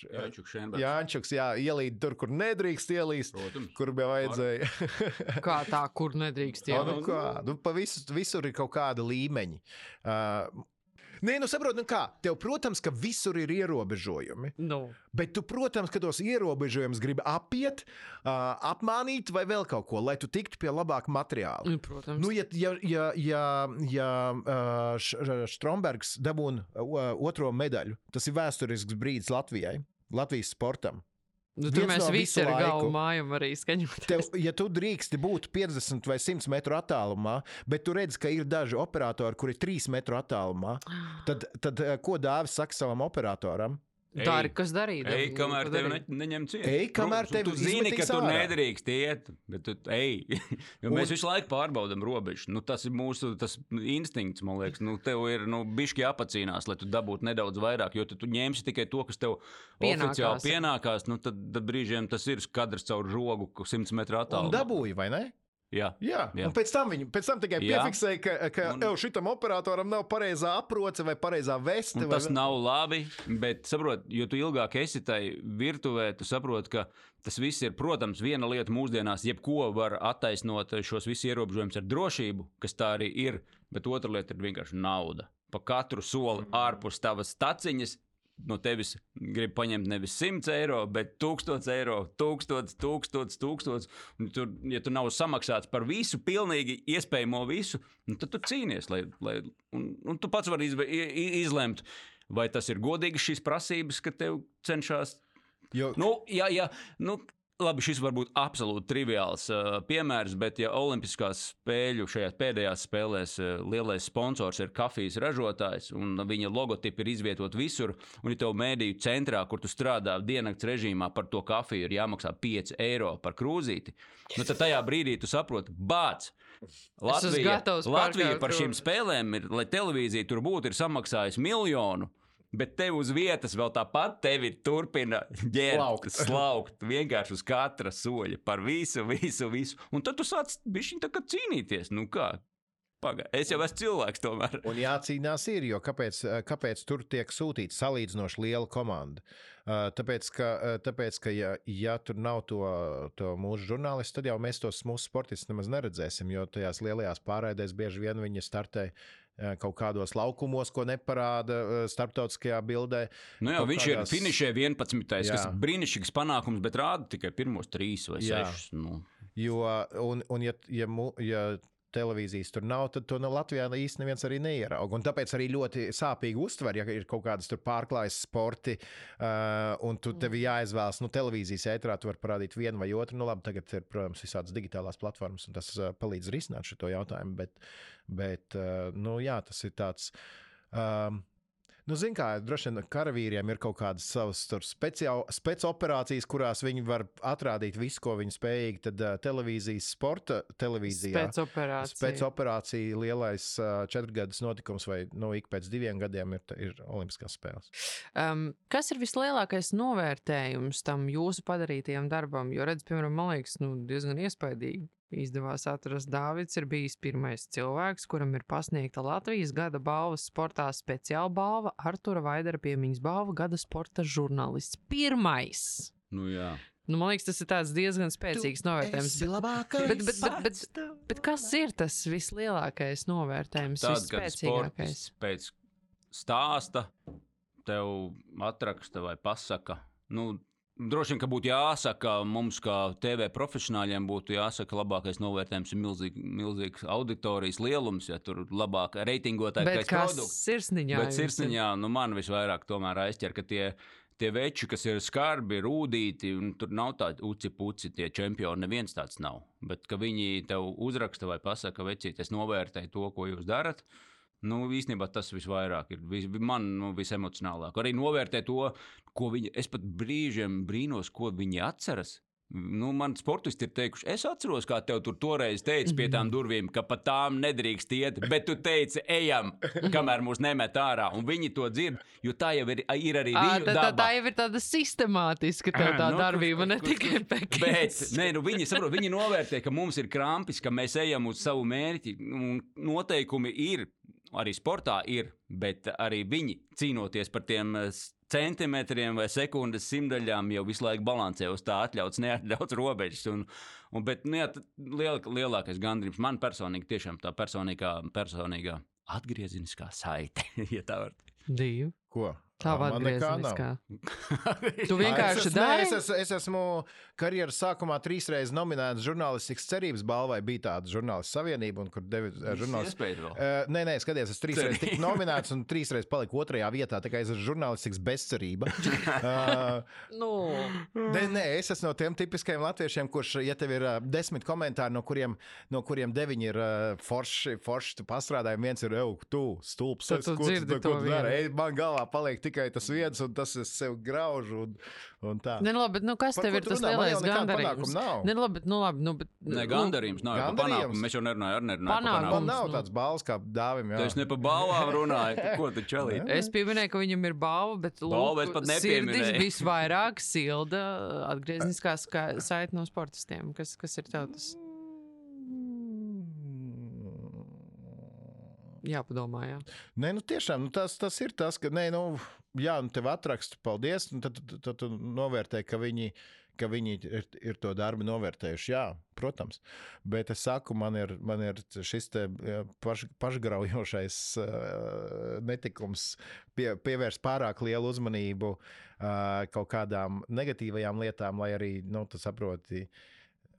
Jāņķuks, jā, ielīd tur, kur nedrīkst ielīst. Protams. Kur bija vajadzēja? kā tā, kur nedrīkst iet? Nu, kā, nu, pa visu, visur ir kaut kāda līmeņa. Uh, Nē, nu saproti, nu kā. Tev, protams, ka visur ir ierobežojumi. No. Bet tu, protams, ka tos ierobežojumus gribi apiet, uh, apmānīt vai vēl kaut ko, lai tu tiktu pie labāka materiāla. Nu, protams. Nu, ja ja, ja, ja, ja uh, Strombergs dabūna uh, otro medaļu, tas ir vēsturisks brīdis Latvijai, Latvijas sportam. Nu, tur mēs no visi ar galvu mājām arī skaņojam. Tev, ja tu drīksti būt 50 vai 100 metru attālumā, bet tu redz, ka ir daži operatori, kuri ir 3 metru attālumā, tad, tad eh, ko dāvis saka savam operatoram? Dari, kas darīt? Ej, kamēr tevi ne, neņem ciet. Ej, kamēr tevi tu zini, ka tu nedrīkst iet, bet tu ej. jo mēs un... visu laiku pārbaudam robežu. Nu, tas ir mūsu tas instinkts, man liekas. Nu, tev ir nu, bišķi jāpacīnās, lai tu dabūtu nedaudz vairāk, jo tu, tu ņemsi tikai to, kas tev pienākās. oficiāli pienākās. Nu, tad, tad brīžiem tas ir kadrs caur rogu, 100 metru attālumā. Dabūji, vai ne? Jā, jā. jā. un pēc tam viņi pēc tam tikai piefiksēja, ka, ka un... šitam operatoram nav pareizā aproce vai pareizā veste. Vai... Tas nav labi, bet saprot, jo tu ilgāk esi tajā virtuvē, tu saproti, ka tas viss ir, protams, viena lieta mūsdienās, jebko var attaisnot šos visus ierobežojumus ar drošību, kas tā arī ir, bet otra lieta ir vienkārši nauda. Pa katru soli ārpus tavas staciņas no tevis grib paņemt nevis 100 eiro, bet 1000 eiro, 1000, 1000, 1000. Un tur, ja tu nav samaksāts par visu, pilnīgi iespējamo visu, nu, tad tu cīnies, lai, lai, un, un tu pats vari izlemt, vai tas ir godīgi šīs prasības, ka tev cenšas Jo, Nu, jā, jā, nu, labi, šis var būt absolūti triviāls uh, piemērs, bet, ja Olimpiskās spēļu šajās pēdējās spēlēs uh, lielais sponsors ir kafijas ražotājs, un viņa logotipi ir izvietoti visur, un ja tev mēdīju centrā, kur tu strādā diennakts režīmā, par to kafiju ir jāmaksā 5 eiro par krūzīti, nu, tad tajā brīdī tu saproti, bāc! Latvija, Latvija par šīm spēlēm, ir, lai televīzija tur būtu, ir samaksājusi miljonu. Bet tev uz vietas vēl tāpat tevi turpina ģērbt, Slaukt. vienkārši uz katra soļa par visu, visu, visu. Un tad tu sāc bišķiņ tā kā cīnīties. Nu kā? Pagaid, es jau esmu cilvēks tomēr. Un jācīnās ir, jo kāpēc, kāpēc tur tiek sūtīta salīdzinoši liela komanda? Tāpēc, ka, tāpēc, ka ja, ja tur nav to, to mūsu žurnālistu, tad jau mēs tos mūsu sportistus nemaz neredzēsim, jo tajās lielajās pārraidēs bieži vien viņi startē kaut kādos laukumos, ko neparāda uh, starptautiskajā bildē. Nu jā, Kaut viņš kādās... ir finišē 11. kas Jā. ir brīnišķīgs panākums, bet rāda tikai pirmos trīs vai sešus. Nu. Jo, un, un ja, ja, mu- ja televīzijas tur nav, tad to no Latvijā īstenībā neviens arī neierauga. Un tāpēc arī ļoti sāpīgi uztver, ja ir kaut kādas pārklājas sporti, uh, un tu tev jāizvēlas, nu, televīzijas ētrā tu vari parādīt vienu vai otru. Nu, labi, tagad ir, protams, visādas digitālās platformas, un tas uh, palīdz risināt šo jautājumu. Bet, bet uh, nu, jā, tas ir tāds. Um, Nu, Ziniet, kā droši vien karavīriem ir kaut kādas savas speciālācijas, kurās viņi var atrādīt visu, ko viņi spējīgi. Tad uh, televīzijas, sporta televīzijā. Spēcoperācija. Spēcoperācija, lielais uh, četrgadus notikums, vai nu, ik pēc diviem gadiem ir, ir Olimpiskās spēles. Um, kas ir vislielākais novērtējums tam jūsu padarītajam darbam? Jo, redz, piemēram, man liekas, nu, diezgan iespaidīgi. Izdevās atrast, Dārvids ir bijis pirmais cilvēks, kuram ir pasniegta Latvijas gada balvas sportā speciāla balva, Artura Vaidara piemiņas balva, gada sporta žurnālists. Pirmais! Nu, jā. Nu, man liekas, tas ir tāds diezgan spēcīgs novērtējums. Bet, labākais. bet, bet, bet, bet, bet kas ir tas vislielākais novērtējums? Visspēcīgākais. sports pēc stāsta tev atraksta vai pasaka, nu, droši vien, ka būtu jāsaka, mums kā TV profesionāļiem būtu jāsaka, labākais novērtējums ir milzīgi, milzīgs auditorijas lielums, ja tur labāk reitingotākais produkts. sirsniņā? Bet sirsniņā, nu, man visvairāk tomēr aizķer, ka tie, tie veči, kas ir skarbi, rūtīti, un tur nav tādi uci puci, tie čempioni, neviens tāds nav. Bet, ka viņi tev uzraksta vai pasaka, vecīt, es novērtēju to, ko jūs darat. Nu, īstenībā tas visvairāk ir vis, man nu, visemocionālāk. Arī novērtēt to, ko viņi. Es pat brīžiem brīnos, ko viņi atceras. Nu, man sportisti ir teikuši, es atceros, kā tev tur toreiz teica pie tām durvīm, ka pa tām nedrīkst iet, bet tu teici, ejam, kamēr mūs nemet ārā. Un viņi to dzird, jo tā jau ir, ir arī viņu tā, tā, daba. tā jau ir tāda sistemātiska tā, tā Nu, darbība, ne tikai Bet pekins. nē, nu, viņi, saprot, viņi novērtē, ka mums ir krampis, ka mēs ejam uz savu mērķi. un Noteikumi ir, arī sportā ir, bet arī viņi cīnoties par tiem eh, centimetriem vai sekundes simtaļām jau visu laiku balansē uz tā atļauts, neatļauts robežas. Un, un, bet nu, jā, tad liel, lielākais gandrīz man personīgi, tiešām tā personīgā, personīgā atgriezeniskā saite, ja tā var teikt. Divi. Ko? Tā Ā, man nekā nav. atgriezeniskā. Tu vienkārši es, esmu, dari? es, esmu, es esmu karjeras sākumā trīs reizes nominēts žurnālistikas cerības balvai. Bija tāda žurnālistu savienība, un kur devi eh, žurnālisti. Iespējas vēl. Uh, nē, nē, skaties, es trīs reizes tiku nominēts un trīs reizes paliku otrajā vietā. Tā kā es esmu žurnālistikas bezcerība. Uh, Nu, nē, nē, es esmu no tiem tipiskajiem latviešiem, kurš, ja tev ir uh, desmit komentāri, no kuriem, no kuriem deviņi ir uh, forši, forši tu pastrādāji, viens ir, ej, tu stulbs, es, ko tu dari? Man galvā paliek tikai tas viens, un tas es sev graužu. Un, un tā. ne, labi, bet nu, kas Par tev ir tas runā? Lielais gandarījums? nav. Ne, labi, bet, nu, labi, nu, bet, Nē, nu, gandarījums nav gandarījums. Mēs jau nerunājam, arī nerunājam par Panākums. Man nav nu. tāds balvas kā dāvim. Tu esi ne par balvām runājis, ko tu čelīji. Es pieminēju, ka viņam ir balva, bet es lūk, pat sirdis nepieminēju. visvairāk silda atgriezniskā saite no sportistiem. Kas, kas ir tev tas? Jāpadomā, jā. Nē, nu tiešām nu, tas, tas ir tas, ka, nē, nu, jā, nu, tev atraksta, paldies, un tad, tad, tad tu novērtē, ka viņi, ka viņi ir, ir to darbu novērtējuši. Jā, protams. Bet es saku, man ir, man ir šis paš, pašgraujošais uh, netikums pie, pievērst pārāk lielu uzmanību uh, kaut kādām negatīvajām lietām, lai arī, nu, tu saproti.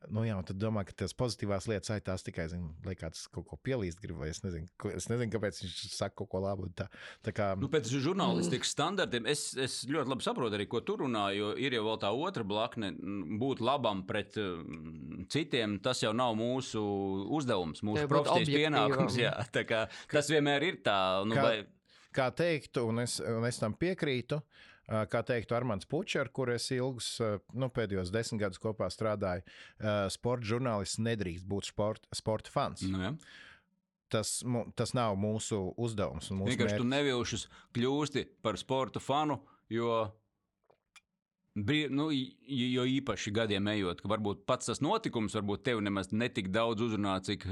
Nu, jā, un tad domā, ka tās pozitīvās lietas, ai, tās tikai, zinu, lai kāds kaut ko pielīst grib, vai es nezinu, ko, es nezinu kāpēc viņš saka kaut ko labu. Tā, tā kā, Nu, pēc žurnālistikas standartiem es, es ļoti labi saprotu arī, ko tu runā, jo ir jau vēl tā otra blakne, m, būt labam pret mm, citiem. Tas jau nav mūsu uzdevums, mūsu profesijas pienākums. Jā, kā, tas vienmēr ir tā. Nu, Kā- vai, kā teiktu, un es, un es tam piekrītu, ā, kā teiktu Armāns Puķis, ar kuriem es ilgus, nu, pēdējos desmit gadus kopā strādāju, sporta žurnālists nedrīkst būt sporta, sporta fans. nu, jā. Tas, tas nav mūsu uzdevums. Mūsu Vienkārši tu mērķis. nevilšus kļūsti par sporta fanu, jo, nu, jo īpaši gadiem ejot, ka varbūt pats tas notikums, varbūt tev nemaz netik daudz uzrunā, cik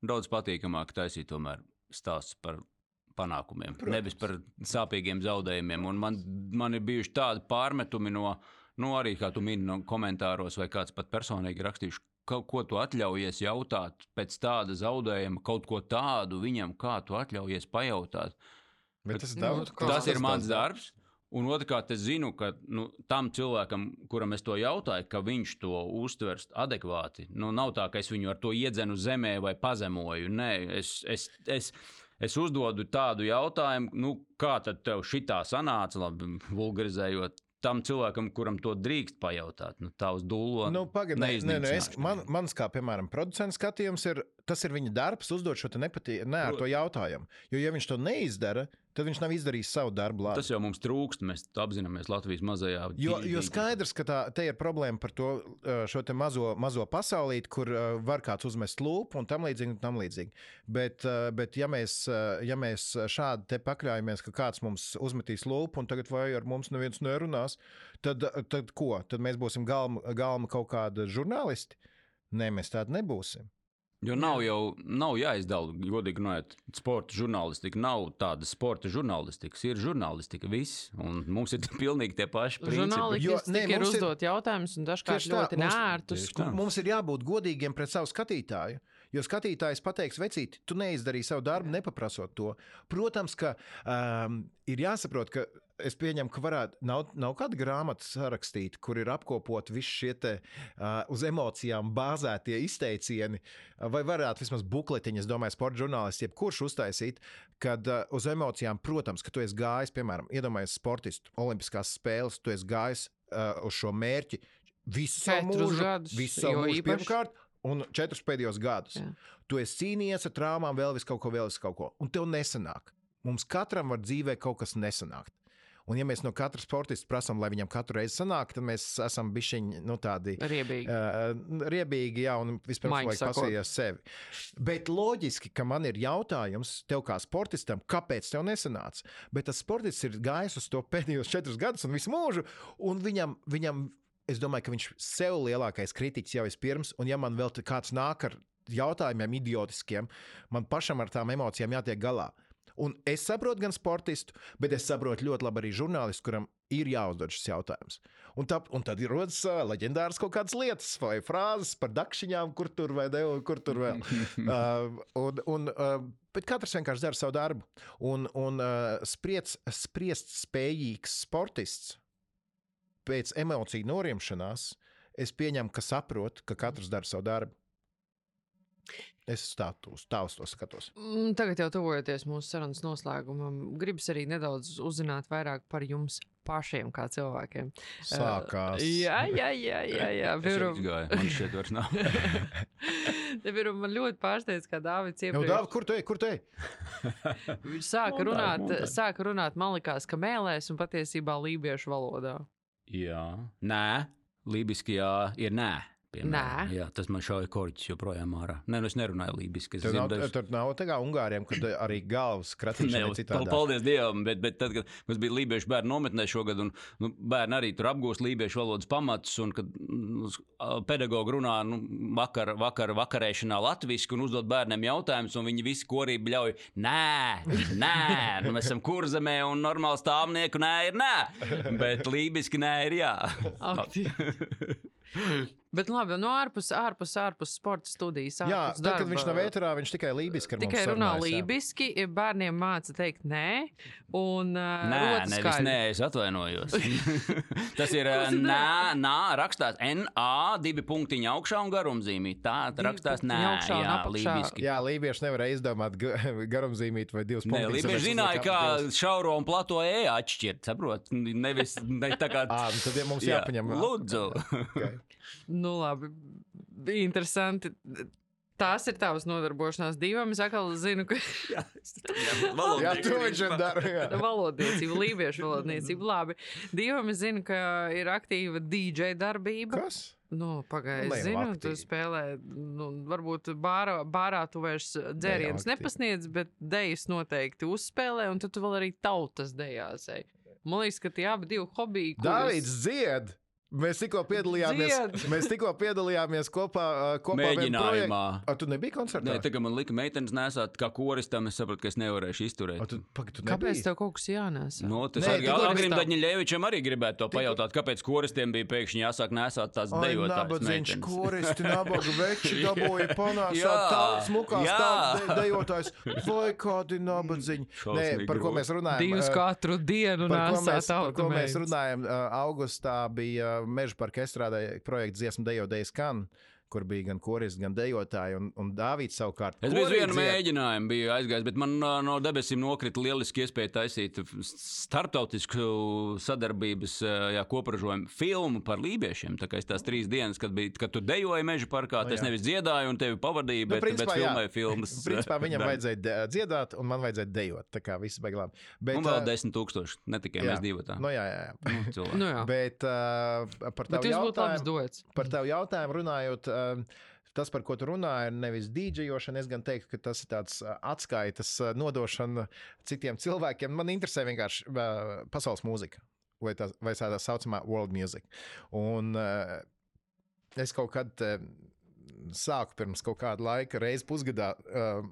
daudz patīkamāk taisīt tomēr stāsts par panākumiem, Protams. nevis par sāpīgiem zaudējumiem. Un man, man ir bijuši tādi pārmetumi no, nu, arī kā tu mini no komentāros, vai kāds pat personīgi rakstījuši. Kaut ko tu atļaujies jautāt pēc tāda zaudējuma, kaut ko tādu viņam, kā tu atļaujies pajautāt. Bet tas ir Nu, daudz. kā- Tas ir mans darbs. Un otrkārt, es zinu, ka nu, tam cilvēkam, kuram es to jautāju, ka viņš to uztvers adekvāti. Nu, nav tā, ka es viņu ar to iedzenu zemē vai pazemoju. Nē, es, es, es, es uzdodu tādu jautājumu, nu, kā tad tev šitā sanāca, labi, vulgarizējot. Tam cilvēkam, kuram to drīkst pajautāt, nu, tā uz dūlo. Nu, Pagaidiet, man, mans kā, piemēram, producents skatījums ir, tas ir viņa darbs uzdot šo te nepatī, ne ar to jautājumu. Jo, ja viņš to neizdara, tad viņš nav izdarījis savu darbu labi. Tas jau mums trūkst, mēs apzināmies Latvijas mazajā. Jo, ģi- jo ģi- skaidrs, ka tā te ir problēma par to mazo, mazo pasaulīti, kur var kāds uzmest lūpu un tam līdzīgi. Un tam līdzīgi. Bet, bet ja, mēs, ja mēs šādi te pakļaujamies, ka kāds mums uzmetīs lūpu un tagad vai ar mums neviens nerunās, tad, tad ko? Tad mēs būsim galma, galma kaut kāda žurnālisti? Nē, mēs tādi nebūsim. Jo nav jau nav jāizdala, godīgi runājot, sporta žurnālistika. Nav tāda sporta žurnālistika. Ir žurnālistika, viss. Un mums ir pilnīgi tie paši principi. Jo, Žurnālisti nē, ir mums ir- uzdot jautājumus, un dažkārt ļoti mums- nērtus. Mums ir jābūt godīgiem pret savu skatītāju. Jo skatītājs pateiks, vecīt, tu neizdarīji savu darbu, nepaprasot to. Protams, ka um, ir jāsaprot, ka es pieņemu, ka varētu, nav, nav kāda grāmata sarakstīta, kur ir apkopot visi šie te, uh, uz emocijām bāzētie izteicieni, vai varētu vismaz bukletiņas, domāju, sporta žurnālists, jebkurš uztaisīt, kad uh, uz emocijām, protams, ka tu esi gājis, piemēram, iedomājies sportistu, olimpiskās spēles, tu esi gājis uh, uz šo mērķi visu savu mūžu, gadus, visu savu mūžu īpaši- pirmkārt, un četrus pēdējos gadus. Jā. Tu esi cīnījies ar traumām, vēl vis kaut ko, vēl vis kaut ko, un tev nesanāk. Mums katram var dzīvē kaut kas nesanākt. Un, ja mēs no katra sportista prasām, lai viņam katru reizi sanāk, tad mēs esam bišķiņi nu, tādi. Riebīgi. Uh, riebīgi, jā, un vispirms vajag pasīties sevi. Bet loģiski, ka man ir jautājums tev kā sportistam, kāpēc tev nesanāca. Bet tas sportists ir gājis uz to pēdējos četrus gadus un visu mūžu, un viņam, viņam es domāju, ka viņš sev lielākais kritiķis jau vispirms, un ja man vēl kāds nāk ar jautājumiem idiotiskiem, man pašam ar tām emocijām jātiek galā. Un es saprotu gan sportistu, bet es saprotu ļoti labi arī žurnālistu, kuram ir jāuzdod šis jautājums. Un, tā, un tad ir rodas uh, leģendāras kaut kādas lietas vai frāzes par dakšiņām, kur tur vai ne, un kur tur vēl. uh, un, un, uh, bet katrs vienkārši dara savu darbu. Un, un uh, spriedz, spriest spējīgs sportists pēc emociju norimšanās, es pieņemu, ka saprot, ka katrs dara savu darbu. Es tā uz, tā skatos. Mm, Tagad jau tuvojoties mūsu sarunas noslēgumam, gribas arī nedaudz uzzināt vairāk par jums pašiem, kā cilvēkiem. Sākās. Uh, jā, jā, jā, jā. jā. Jau izgāju, man šeit vairs nav. Piemēram, man ļoti pārsteidz, kā Dārvids Nu, iepriekš Dāv, kur tu ej? Kur tu ej? sāka Montāža, runāt, montāža. sāka runāt, man likās, ka mēlēs un patiesībā lībiešu valodā. Jā, nē, lībiskajā ir nē. Piemēram. Jā, tas man šauja korķis joprojām ārā. Nē, nu es nerunāju lībiski. Es Tur nav, dzirdēju- tur nav tā kā Ungāriem, kad arī galvas kratīšana ir citādi. Paldies Dievam, bet, bet tad, kad mums bija lībiešu bērnu nometnē šogad, un nu, bērni arī tur apgūst lībiešu valodas pamatus, un kad mm, pedagogi runā nu, vakar, vakar, vakarēšanā latviešu un uzdod bērniem jautājumus, un viņi visi korī bļauj, nē, nē, nu, mēs esam kurzemē, un normāli stāvnieku nē ir nē, bet lībiski nē ir jā. Bet labi, no ārpus, ārpus, ārpus sporta studijas. Jā, ārpus tad, kad viņš nav darba, ēterā, viņš tikai lībiski ar Tikai runā jā. lībiski, bērniem māca teikt nē, un uh, Nē, skaļi. nē, es atvainojos. Tas ir nā, nā, rakstās NA, divi punktiņi augšā un garumzīmī. Tā rakstās nē, augšā un jā, apakšā. lībiski. Jā, lībieši nevarēja izdomāt ga- garumzīmīt vai divas Nē, punktus. Lībieši zināja, kā šauro un plato e atšķirt, saprot? Nevis ne tā kā. Ā, nu tad ja mums Jā, jāpaņem. Lūdzu. Okay. Nu, labi, interesanti. Tās ir tavas nodarbošanās divam. Es atkal zinu, ka Jā, to viņš ir darījis. valodniecība, lībiešu valodniecība. Labi, divam es zinu, ka ir aktīva DJ darbība. Kas? Nu, Pagaidiet, Nu, es zinu, tu aktīvi. spēlē, nu, varbūt bārā, bārā tu vairs dzērienus nepasniedz, bet dejas noteikti uzspēlē, un tu vēl arī tautas dejās. ej. Man liekas, ka tie abi divi hobiji. kurus- Dārvids dzied! Mēs tikko piedalījāmies, Dzied! mēs tikko piedalījāmies kopā, kopā Mēģinājumā. A, tu nebiji koncertā? Nē, tagad man lika meitenes nesāt, kā koristam, es sapratu, ka es nevarēšu izturēt. A, tu, pag, tu Kāpēc nebiji? tev kaut kas jānesa? Nu, tas Nē, arī tikko Agrim Daņļevičam arī gribētu to Tikko- pajautāt, kāpēc koristiem bija pēkšņi jāsāk nesāt tās Ai, dejotājs nabadzīgs meitenes. koristi, nabaga veči dabūja panākt Jā, tādu smukās jā. tādu dejotājs. Vai kādi nabadzīņi? Nē, par ko mēs runājam? Divus ā, katru dienu Par ko, nesā mēs, par ko mēs runājam? Augustā bija Meža parka strādāja projekts Dziesmu dejo dejas kan, kur bija gan koristi, gan dejotāji, un, un Dāvīds savukārt. Es biju vienu mēģinājumu, biju aizgājis, bet man no debesīm nokrita lieliski iespēja taisīt starptautisku sadarbības jā, kopražojumu filmu par lībiešiem. Tā kā es tās trīs dienas, kad, bija, kad tu dejoji meža parkā, Nu tas jā. nevis dziedāju un tevi pavadīju, Nu, bet, bet principā, jā. filmēju filmas. Principā viņam daļu. vajadzēja dziedāt, un man vajadzēja dejot. Tā kā viss bija labi. Bet, Un vēl desmit tūkstoši, ne tikai jā. mēs divi tā. Nu, jā, jā, jā. Nu. Nu, jā. Bet uh, par Bet tavu labs jautājumu, par tavu jautājumu runājot, uh, tas, par ko tu runā, ir nevis dīdžejošana. Es gan teiktu, ka tas ir tāds uh, atskaitas uh, nodošana citiem cilvēkiem. Man interesē vienkārši uh, pasaules mūzika. Vai tā, vai tā saucamā world music. Un es kaut kad sāku pirms kaut kāda laika, reizi pusgadā, uh,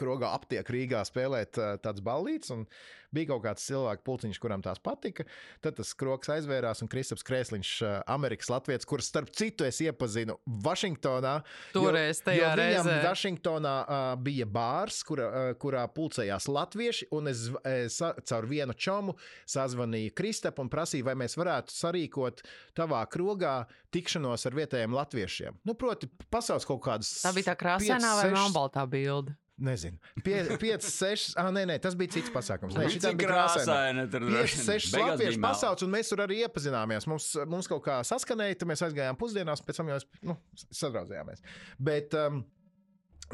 krogā aptiek Rīgā spēlēt uh, tādas ballītes. un Bija kaut kāds cilvēks, pulciņš, kuram tās patika. Tad tas kroks aizvērās, un Kristaps Krēsliņš, uh, Amerikas Latvijas, kurš starp citu es iepazinu Vašingtonā. Toreiz tajā jo viņam reizē. Vašingtonā uh, bija bārs, kura, uh, kurā pulcējās latvieši, un es, es caur vienu čomu sazvanīju Kristapam un prasīju, vai mēs varētu sarīkot tavā krogā tikšanos ar vietējiem latviešiem. Nu, proti, pasaules kaut kādas. Tā bija tā krāsainā vai melnbaltā bilde. Nezinu. 5, 6, ah, nē, nē, tas bija cits pasākums. Nē, šitā bija krāsaina. krāsaina tur 5, droši vien. 6 Beigās latviešu pasaules, un mēs tur arī iepazināmies. Mums, mums kaut kā saskanēja, tad mēs aizgājām pusdienās, pēc tam jau nu, sadraudzējāmies. Bet, um,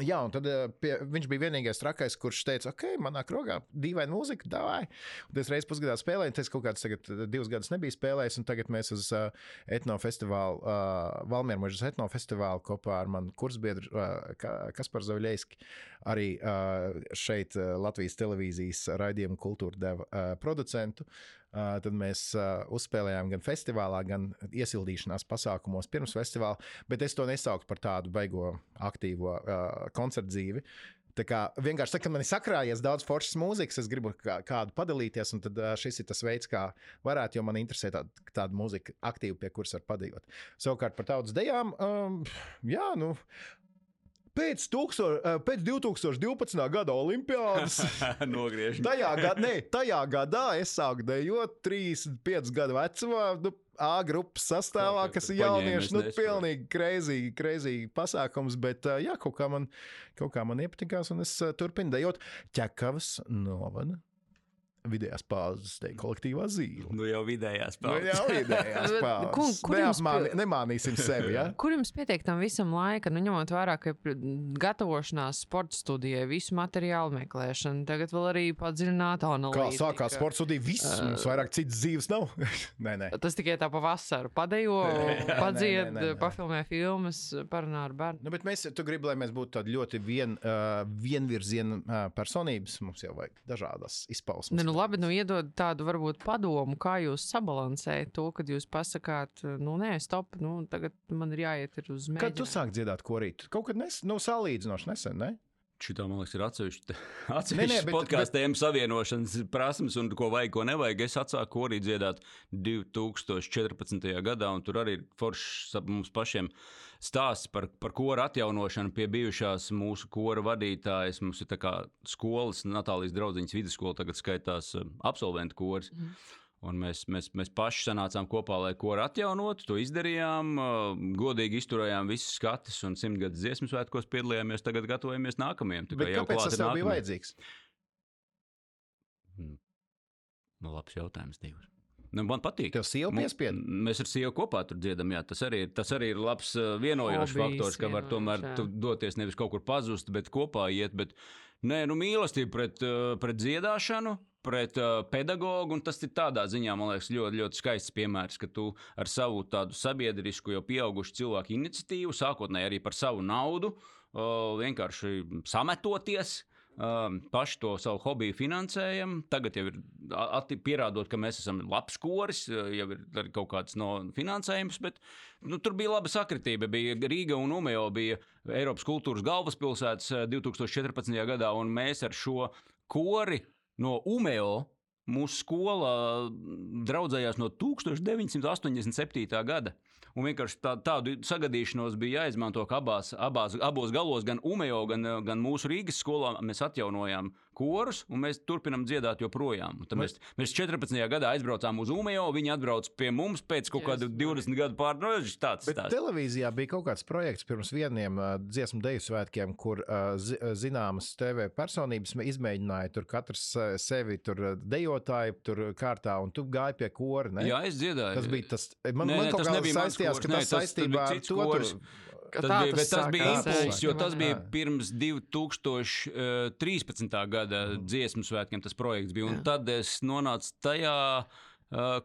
Jā, un tad eh, pie, viņš bija vienīgais trakais, kurš teica, ok, manā krogā dīvaina mūzika, dāvāj. Un es reizes pusgadā spēlēju, un es kaut kādus tagad, eh, divus gadus nebiju spēlējis, un tagad mēs uz uh, etnofestivālu, uh, Valmiermužas etnofestivālu kopā ar manu kursbiedru uh, Kasparu Zavļēski, arī uh, šeit uh, Latvijas televīzijas raidījumu kultūra deva uh, producentu. Uh, tad mēs uzspēlējām gan festivālā, gan iesildīšanās pasākumos pirms festivāla, bet es to nesauktu par tādu beigo aktīvo koncertu dzīvi. Tā kā vienkārši tā, kad man ir sakrājies daudz foršas mūzikas, es gribu kā, kādu padalīties, un tad šis ir tas veids, kā varētu, jo man interesē tāda, tāda mūzika aktīva, pie kuras var padalīt. Savukārt par tautas dejām, um, jā, nu. Pēc, tūksto, uh, pēc 2012. gada Olimpiādas Nogriež. Tajā, gad, ne, tajā gadā es sāku dejot 35 gadu vecumā. Nu, A grupas sastāvā, kas ir jaunieši, nu, pilnīgi pilnīgi kreizīgi pasākums, bet uh, jā, kaut kā man, kaut kā man iepatikās, un es uh, turpinu dejot ķekavas novada vidējās pauzes, te kolektīvā zīme. Nu jau vidējās Nu, paudzes. jā, vidējās Bet pauzes. kur- kur jums Neapmāni- pil- Nemānīsim sevi, ja? Kur jums pietiek tam visam laika, nu, ņemot vērā, ka ir gatavošanās sporta studijai, visu materiālu meklēšana, tagad vēl arī padziļināta Kā analīze. sākās sports studija, viss mums vairāk citas dzīves nav. nē, nē. Tas tikai tā pa vasaru padejo, padzied, nē, nē, nē. pafilmē filmas, parunā ar bērnu. Nu, bet mēs, tu gribi, lai mēs būtu tādi ļoti vien, uh, vienvirziena uh, personības. Mums jau vajag dažādas izpausmes. Ne, nu labi, nu iedod tādu varbūt padomu, kā jūs sabalansējat to, kad jūs pasakāt, nu nē, stop, nu tagad man ir jāiet ir uz mēģinājumu. Kad tu sāki dziedāt korīt? Kaut kad nes, nu, salīdzinoši nesen, ne? Šitā, man liekas, ir atsevišķa Nē, nē, atsevišķa bet- podkāstu tēmu savienošanas prasmes, un ko vajag, ko nevajag. Es atsāku arī dziedāt 2014. gadā, un tur arī ir foršs mums pašiem stāsts par, par kora atjaunošanu pie bijušās mūsu kora vadītājas. Mums ir skolas, Natālijas draugiņas vidusskola, tagad skaitās eh, absolventu kors. Mm. Un mēs, mēs, mēs paši sanācām kopā, lai ko atjaunotu. To izdarījām, uh, godīgi izturējām visus skatus un simtgadus dziesmu svētkos piedalījāmies. Tagad gatavojamies nākamajam. Kā kāpēc tas tev bija vajadzīgs? Nu, labs jautājums, divs. Nu, man patīk. Tev sieva piespieda? Mēs ar sievu kopā tur dziedam. Jā, tas, arī, ir- tas arī ir labs vienojošs faktors, ka var tomēr doties nevis kaut kur pazust, bet kopā iet. Bet, nē, nu, mīlestība pret, pret dziedāšanu. Pret uh, pedagogu, un tas ir tādā ziņā, man liekas, ļoti, ļoti skaists piemērs, ka tu ar savu tādu sabiedrisku, jau pieaugušu cilvēku iniciatīvu, sākotnēji arī par savu naudu, uh, vienkārši sametoties, Um, paši to savu hobiju finansējam. Tagad jau ir pierādot, ka mēs esam labs koris, uh, jau ir kaut kāds no finansējums, bet nu, tur bija laba sakritība. Bija Rīga un Umejo bija Eiropas kultūras galvaspilsētas uh, 2014. gadā, un mēs ar šo kori no Umejo. Mūsu skola draudzējās no 1987. gada. Un vienkārši tā, tādu sagadīšanos bija jāizmanto, ka abās, abās, abos galos, gan Umejo, gan, gan mūsu Rīgas skolā, mēs atjaunojām korus, un mēs turpinām dziedāt joprojām. Tad Mēs, mēs 14. gadā aizbraucām uz Umejo, viņi atbrauca pie mums pēc kaut kāda Jēzus 20 gadu pārnājas. Tāds Bet stāsts. televīzijā bija kaut kāds projekts pirms vieniem uh, dziesmu deju svētkiem, kur uh, uh, zināmas TV personības izmēģināja tur katrs uh, sevi, tur uh, dejotāju, tur kārtā, un tu gāji pie kora. Ne? Jā, es dziedāju. Tas bija tas. Man, Nē, man nē, kaut kā saistījās, ka nē, tas tas- saistībā ar to. kors. tu- Tas tā bija, bet tas bija impulss, jo tas bija pirms 2013. gada dziesmu svētkiem. Tas projekts bija. Tad es nonācu tajā uh,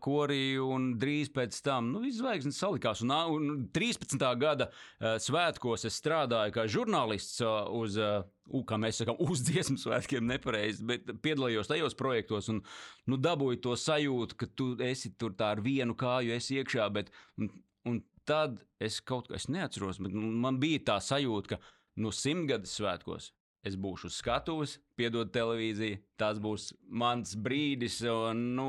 korī, un drīz pēc tam nu, viss zvaigznes salikās. Un, un 13. gada uh, svētkos es strādāju kā žurnālists uh, uz. Uh, U, kā mēs sakām, uz dziesmu svētkiem, nepareizi, bet piedalījos tajos projektos un nu, dabūju to sajūtu, ka tu esi tur tā ar vienu kāju, esi iekšā. Bet, un, un tad es kaut ko es neatceros, bet nu, man bija tā sajūta, ka no simtgades svētkos es būšu uz skatuves, piedod televīziju. Tas būs mans brīdis. Un, nu,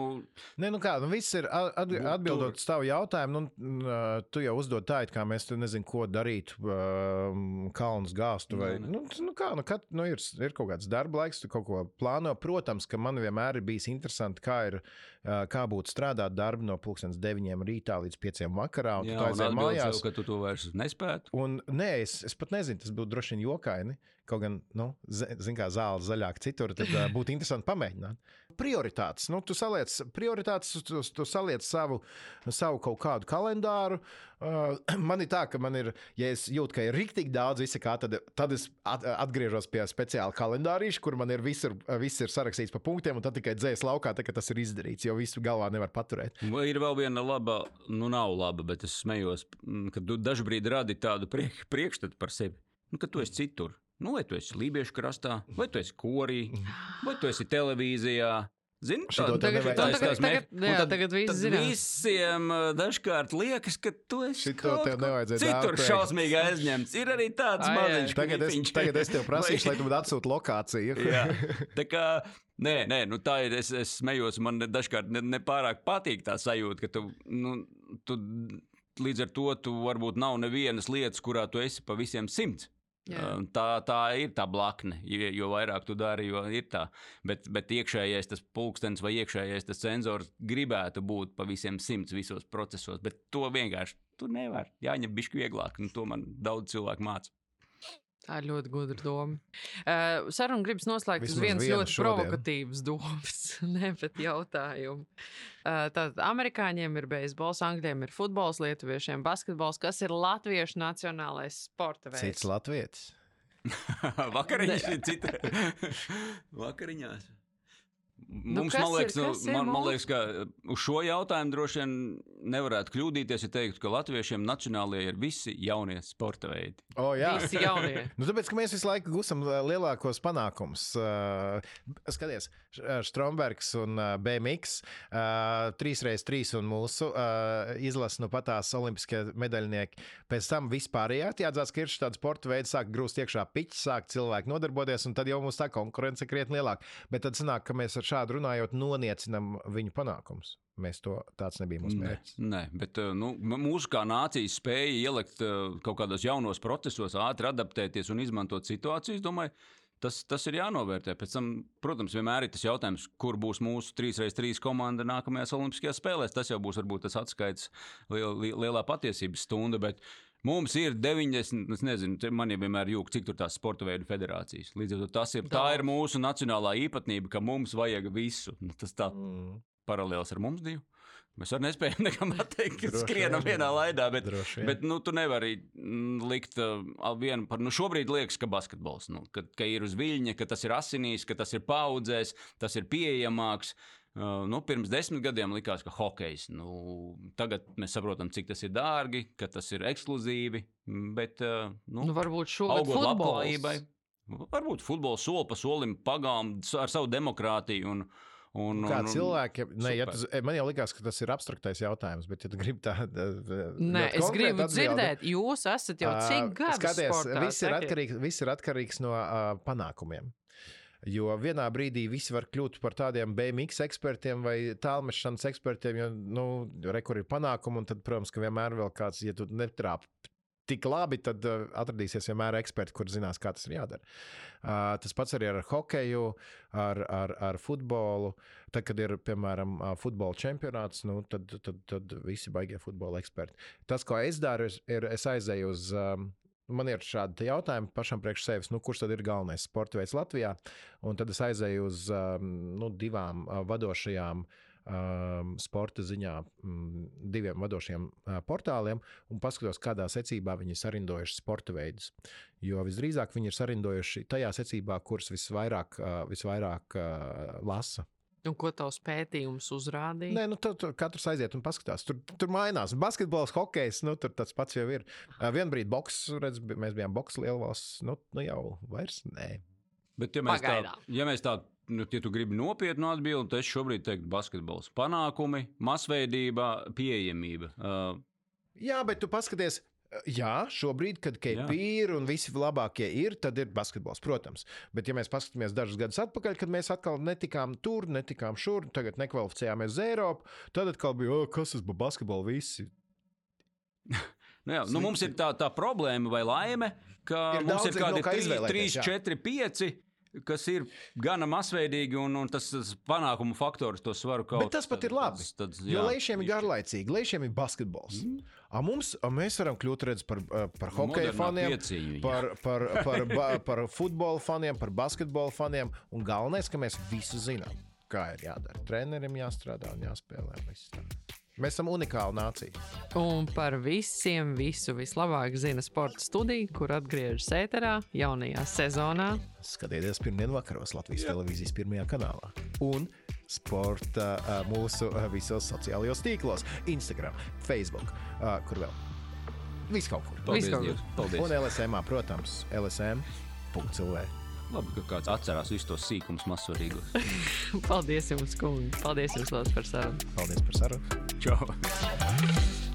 Nē, nu kā, nu viss ir at, atbildot uz tavu jautājumu. Nu, tu jau uzdod tā, it kā mēs tur nezinām, ko darīt, kalnus gāstu. Vai, Nē, nē. nu, nu, kā, nu, kat, nu, ir, ir kaut kāds darba laiks, tu kaut ko plāno. Protams, ka man vienmēr ir bijis interesanti, kā, ir, kā būtu strādāt darbu no 9 rītā līdz 5 vakarā. Un jā, tu atbild mājās. ka tu to vairs nespētu. Un, nē, es, es pat nezinu, tas būtu droši vien jokaini. Kaut gan, nu, zināmā kā zāle zaļāk citur, tad uh, būtu interesanti pamēģināt. Prioritātes. Nu, tu saliec prioritātes, tu, tu saliec savu, savu kaut kādu kalendāru. Uh, man ir tā, ka man ir, ja es jūtu, ka ir rīktīgi daudz visa kā, tad, tad es at, atgriežos pie speciāla kalendārīša, kur man ir viss, ir viss ir sarakstīts pa punktiem, un tad tikai dzēs laukā, tā, tas ir izdarīts, jo visu galvā nevar paturēt. Ir vēl viena laba, nu nav laba, bet es smējos, ka tu dažkārt radi tādu priek, priekšstatu par sevi, nu, ka tu esi citur. Nu, vai tu esi Lībiešu krastā, vai tu esi korī, vai tu esi televīzijā. Zini, Šito tev Tagad, tagad, tagad, mē- un jā, tad- tagad viss Tad zinās. visiem dažkārt liekas, ka tu esi citur šausmīgi aizņemts. Ir arī tāds ai. maziņš Tagad es, tagad es tev prasīšu, lai tu man atsūti lokāciju. Jā, tā kā. Nē, nē, nu tā ir. Es, es smējos, man dažkārt ne- nepārāk patīk tā sajūta, ka tu, nu, tu līdz ar to tu varbūt nav nevienas lietas, kurā tu esi pa visiem simts. Jā. Um, Tā, tā ir tā blakne. Jo, vairāk tu dari, jo ir tā. Bet, bet iekšējais tas pulkstenis vai iekšējais tas sensors gribētu būt pa visiem simts visos procesos. Bet to vienkārši tu nevari. Jāņem bišķi vieglāk, un to man daudz cilvēku māca. Tā ir ļoti gudra doma. Uh, Saruna gribas noslēgt uz Vismaz vienas viena ļoti šodien. provokatīvas domas, ne bet jautājumu. Uh, Tātad amerikāņiem ir beisbols, angļiem ir futbols, lietuviešiem basketbols. Kas ir latviešu nacionālais sporta veids? Cits latvietis. Vakariņās ir cita. Vakariņās. Mums, kas man liekas, ir- nu, ir man, man mūsu? liekas, ka uz šo jautājumu droši vien nevarētu kļūdīties, ja teiktu, ka latviešiem nacionālie ir visi jaunie sporta veidi. O, jā, Visi jaunie. Nu, tāpēc, ka mēs visu laiku gūstam uh, lielākos panākumus. Uh, skaties, Š- Strombergs un BMX, uh, 3x3 un mūsu uh, izlase nu patās olimpiskie medaļnieki. Pēc tam vispārējā jāatzīst, ka ir šāda sporta veida, sāk grūst iekšā piķis, sāk cilvēki nodarboties, un tad jau mums tā konkurence krietni lielāka. Bet tad sanāk, ka mēs ar šādu runājot noniecinam viņu panākumus. Mēs to tāds nebija mūsu Nē, mērķis. nē, bet uh, nu, mūsu kā nācijas spēja ielikt uh, kaut kādos jaunos procesos, ātri adaptēties un izmantot situāciju, es domāju, tas, tas ir jānovērtē. Pēc tam, protams, vienmēr ir tas jautājums, kur būs mūsu 3x3 komanda nākamajās Olimpiskajās spēlēs. Tas jau būs varbūt tas atskaites liel, li- lielā patiesības stunda. Bet Mums ir 90, es nezinu, man jau vienmēr jūg, cik tur tās sporta veidu federācijas. Līdz ar to tas ir, tā ir mūsu nacionālā īpatnība, ka mums vajag visu. Nu, Tas tā Mm, paralēls ar mums divu. Mēs arī nespējam nekam atteikt, ka skrienam vien. vienā laidā. Bet, bet nu, tu nevari mm, likt uh, vienu par. Nu, šobrīd liekas, ka basketbols nu, ka, ka ir uz viļņa, ka tas ir asinīs, ka tas ir paudzēs, tas ir pieejamāks. Uh, nu, pirms desmit gadiem likās, ka hokejs. Nu, tagad mēs saprotam, cik tas ir dārgi, ka tas ir ekskluzīvi. Bet, uh, nu, Nu, varbūt šogad labklājībai. Varbūt futbols soli pa solim pagām ar savu demokrātiju. Un, un, Kā un, un, cilvēki, ne, ja tu, man jau likās, ka tas ir abstraktais jautājums, bet, ja tu gribi tādu Nē, es gribu dzirdēt, jūs esat jau cik gadi atkarīgs, viss ir atkarīgs no uh, panākumiem. Jo vienā brīdī visi var kļūt par tādiem BMX ekspertiem vai tālmešanas ekspertiem, jo, nu, re, kur ir panākumi, un tad, protams, ka vienmēr vēl kāds, ja tu netrāp tik labi, tad uh, atradīsies vienmēr eksperti, kur zinās, kā tas ir jādara. Uh, tas pats arī ar hokeju, ar, ar, ar futbolu. Tad, kad ir, piemēram, uh, futbola čempionāts, nu, tad, tad, tad visi baigie futbola eksperti. Tas, ko es daru, ir, ir es aizēju uz. Um, Man ir šādi jautājumi pašam priekš sevis, nu, kurš tad ir galvenais sporta veids Latvijā. Un tad es aizēju uz um, nu, divām uh, vadošajām um, sporta ziņā, um, diviem vadošiem uh, portāliem un paskatos, kādā secībā viņi ir sarindojuši sporta veidus. Jo visdrīzāk viņi ir sarindojuši tajā secībā, kuras visvairāk, uh, visvairāk lasa. Un ko tavs pētījums uzrādīja? Nē, nu, tur, tur katrs aiziet un paskatās. Tur, tur mainās. Basketbols, hokejs, nu, tur tas pats jau ir. Uh, Vienbrīd boks, redz, mēs bijām boks lielvalsts, nu, nu jau vairs nē. Bet, ja mēs tā, Pagaidām. ja mēs tā, nu, ja tu gribi nopietnu atbildi, tad es šobrīd teiktu, basketbols. Panākumi, masveidība, pieejamība. Uh, Jā, bet tu paskaties. Jā, šobrīd, kad KP ir un visi labākie ir, tad ir basketbols, protams. Bet, ja mēs paskatāmies dažus gadus atpakaļ, kad mēs atkal netikām tur, netikām šur, tagad nekvalificējāmies uz Eiropu, tad atkal bija, oh, kas tas bija basketbols, visi. nu, jā, nu, mums ir tā, tā problēma vai laime, ka Ir mums ir no kādi kā 3, izvēlēties, jā. 4, 5. Kas ir gana masveidīgi, un, un tas, tas panākumu faktors to svaru kaut Bet tas pat ir labi. Tas, tas, Jo lēšiem ir garlaicīgi, lēšiem ir basketbols. Mm. A mums, a mēs varam kļūt redz, par, par hokeja faniem, piecīņa, jā. par, par, par, ba, par futbola faniem, par basketbola faniem. Un galvenais, ka mēs visu zinām, kā ir jādara. Trenerim jāstrādā un jāspēlē. viss. Mēs esam unikāla nācija. Un par visiem visu vislabāk zina sporta studija, kur atgriežas ēterā jaunajā sezonā. Skatieties, pirmdien vakaros Latvijas televīzijas pirmajā kanālā. Un sporta mūsu visos sociālajos tīklos, Instagram, Facebook, kur vēl. Viss kaut kur. Paldies, Dievs, paldies. Un LSM, protams, LSM.CLV. Labi, ka kāds atcerās visus tos sīkumus, mazsvarīgos. Paldies jums, kungi! Paldies jums, Lūdzu, par sarunu! Paldies par sarunu! Čau!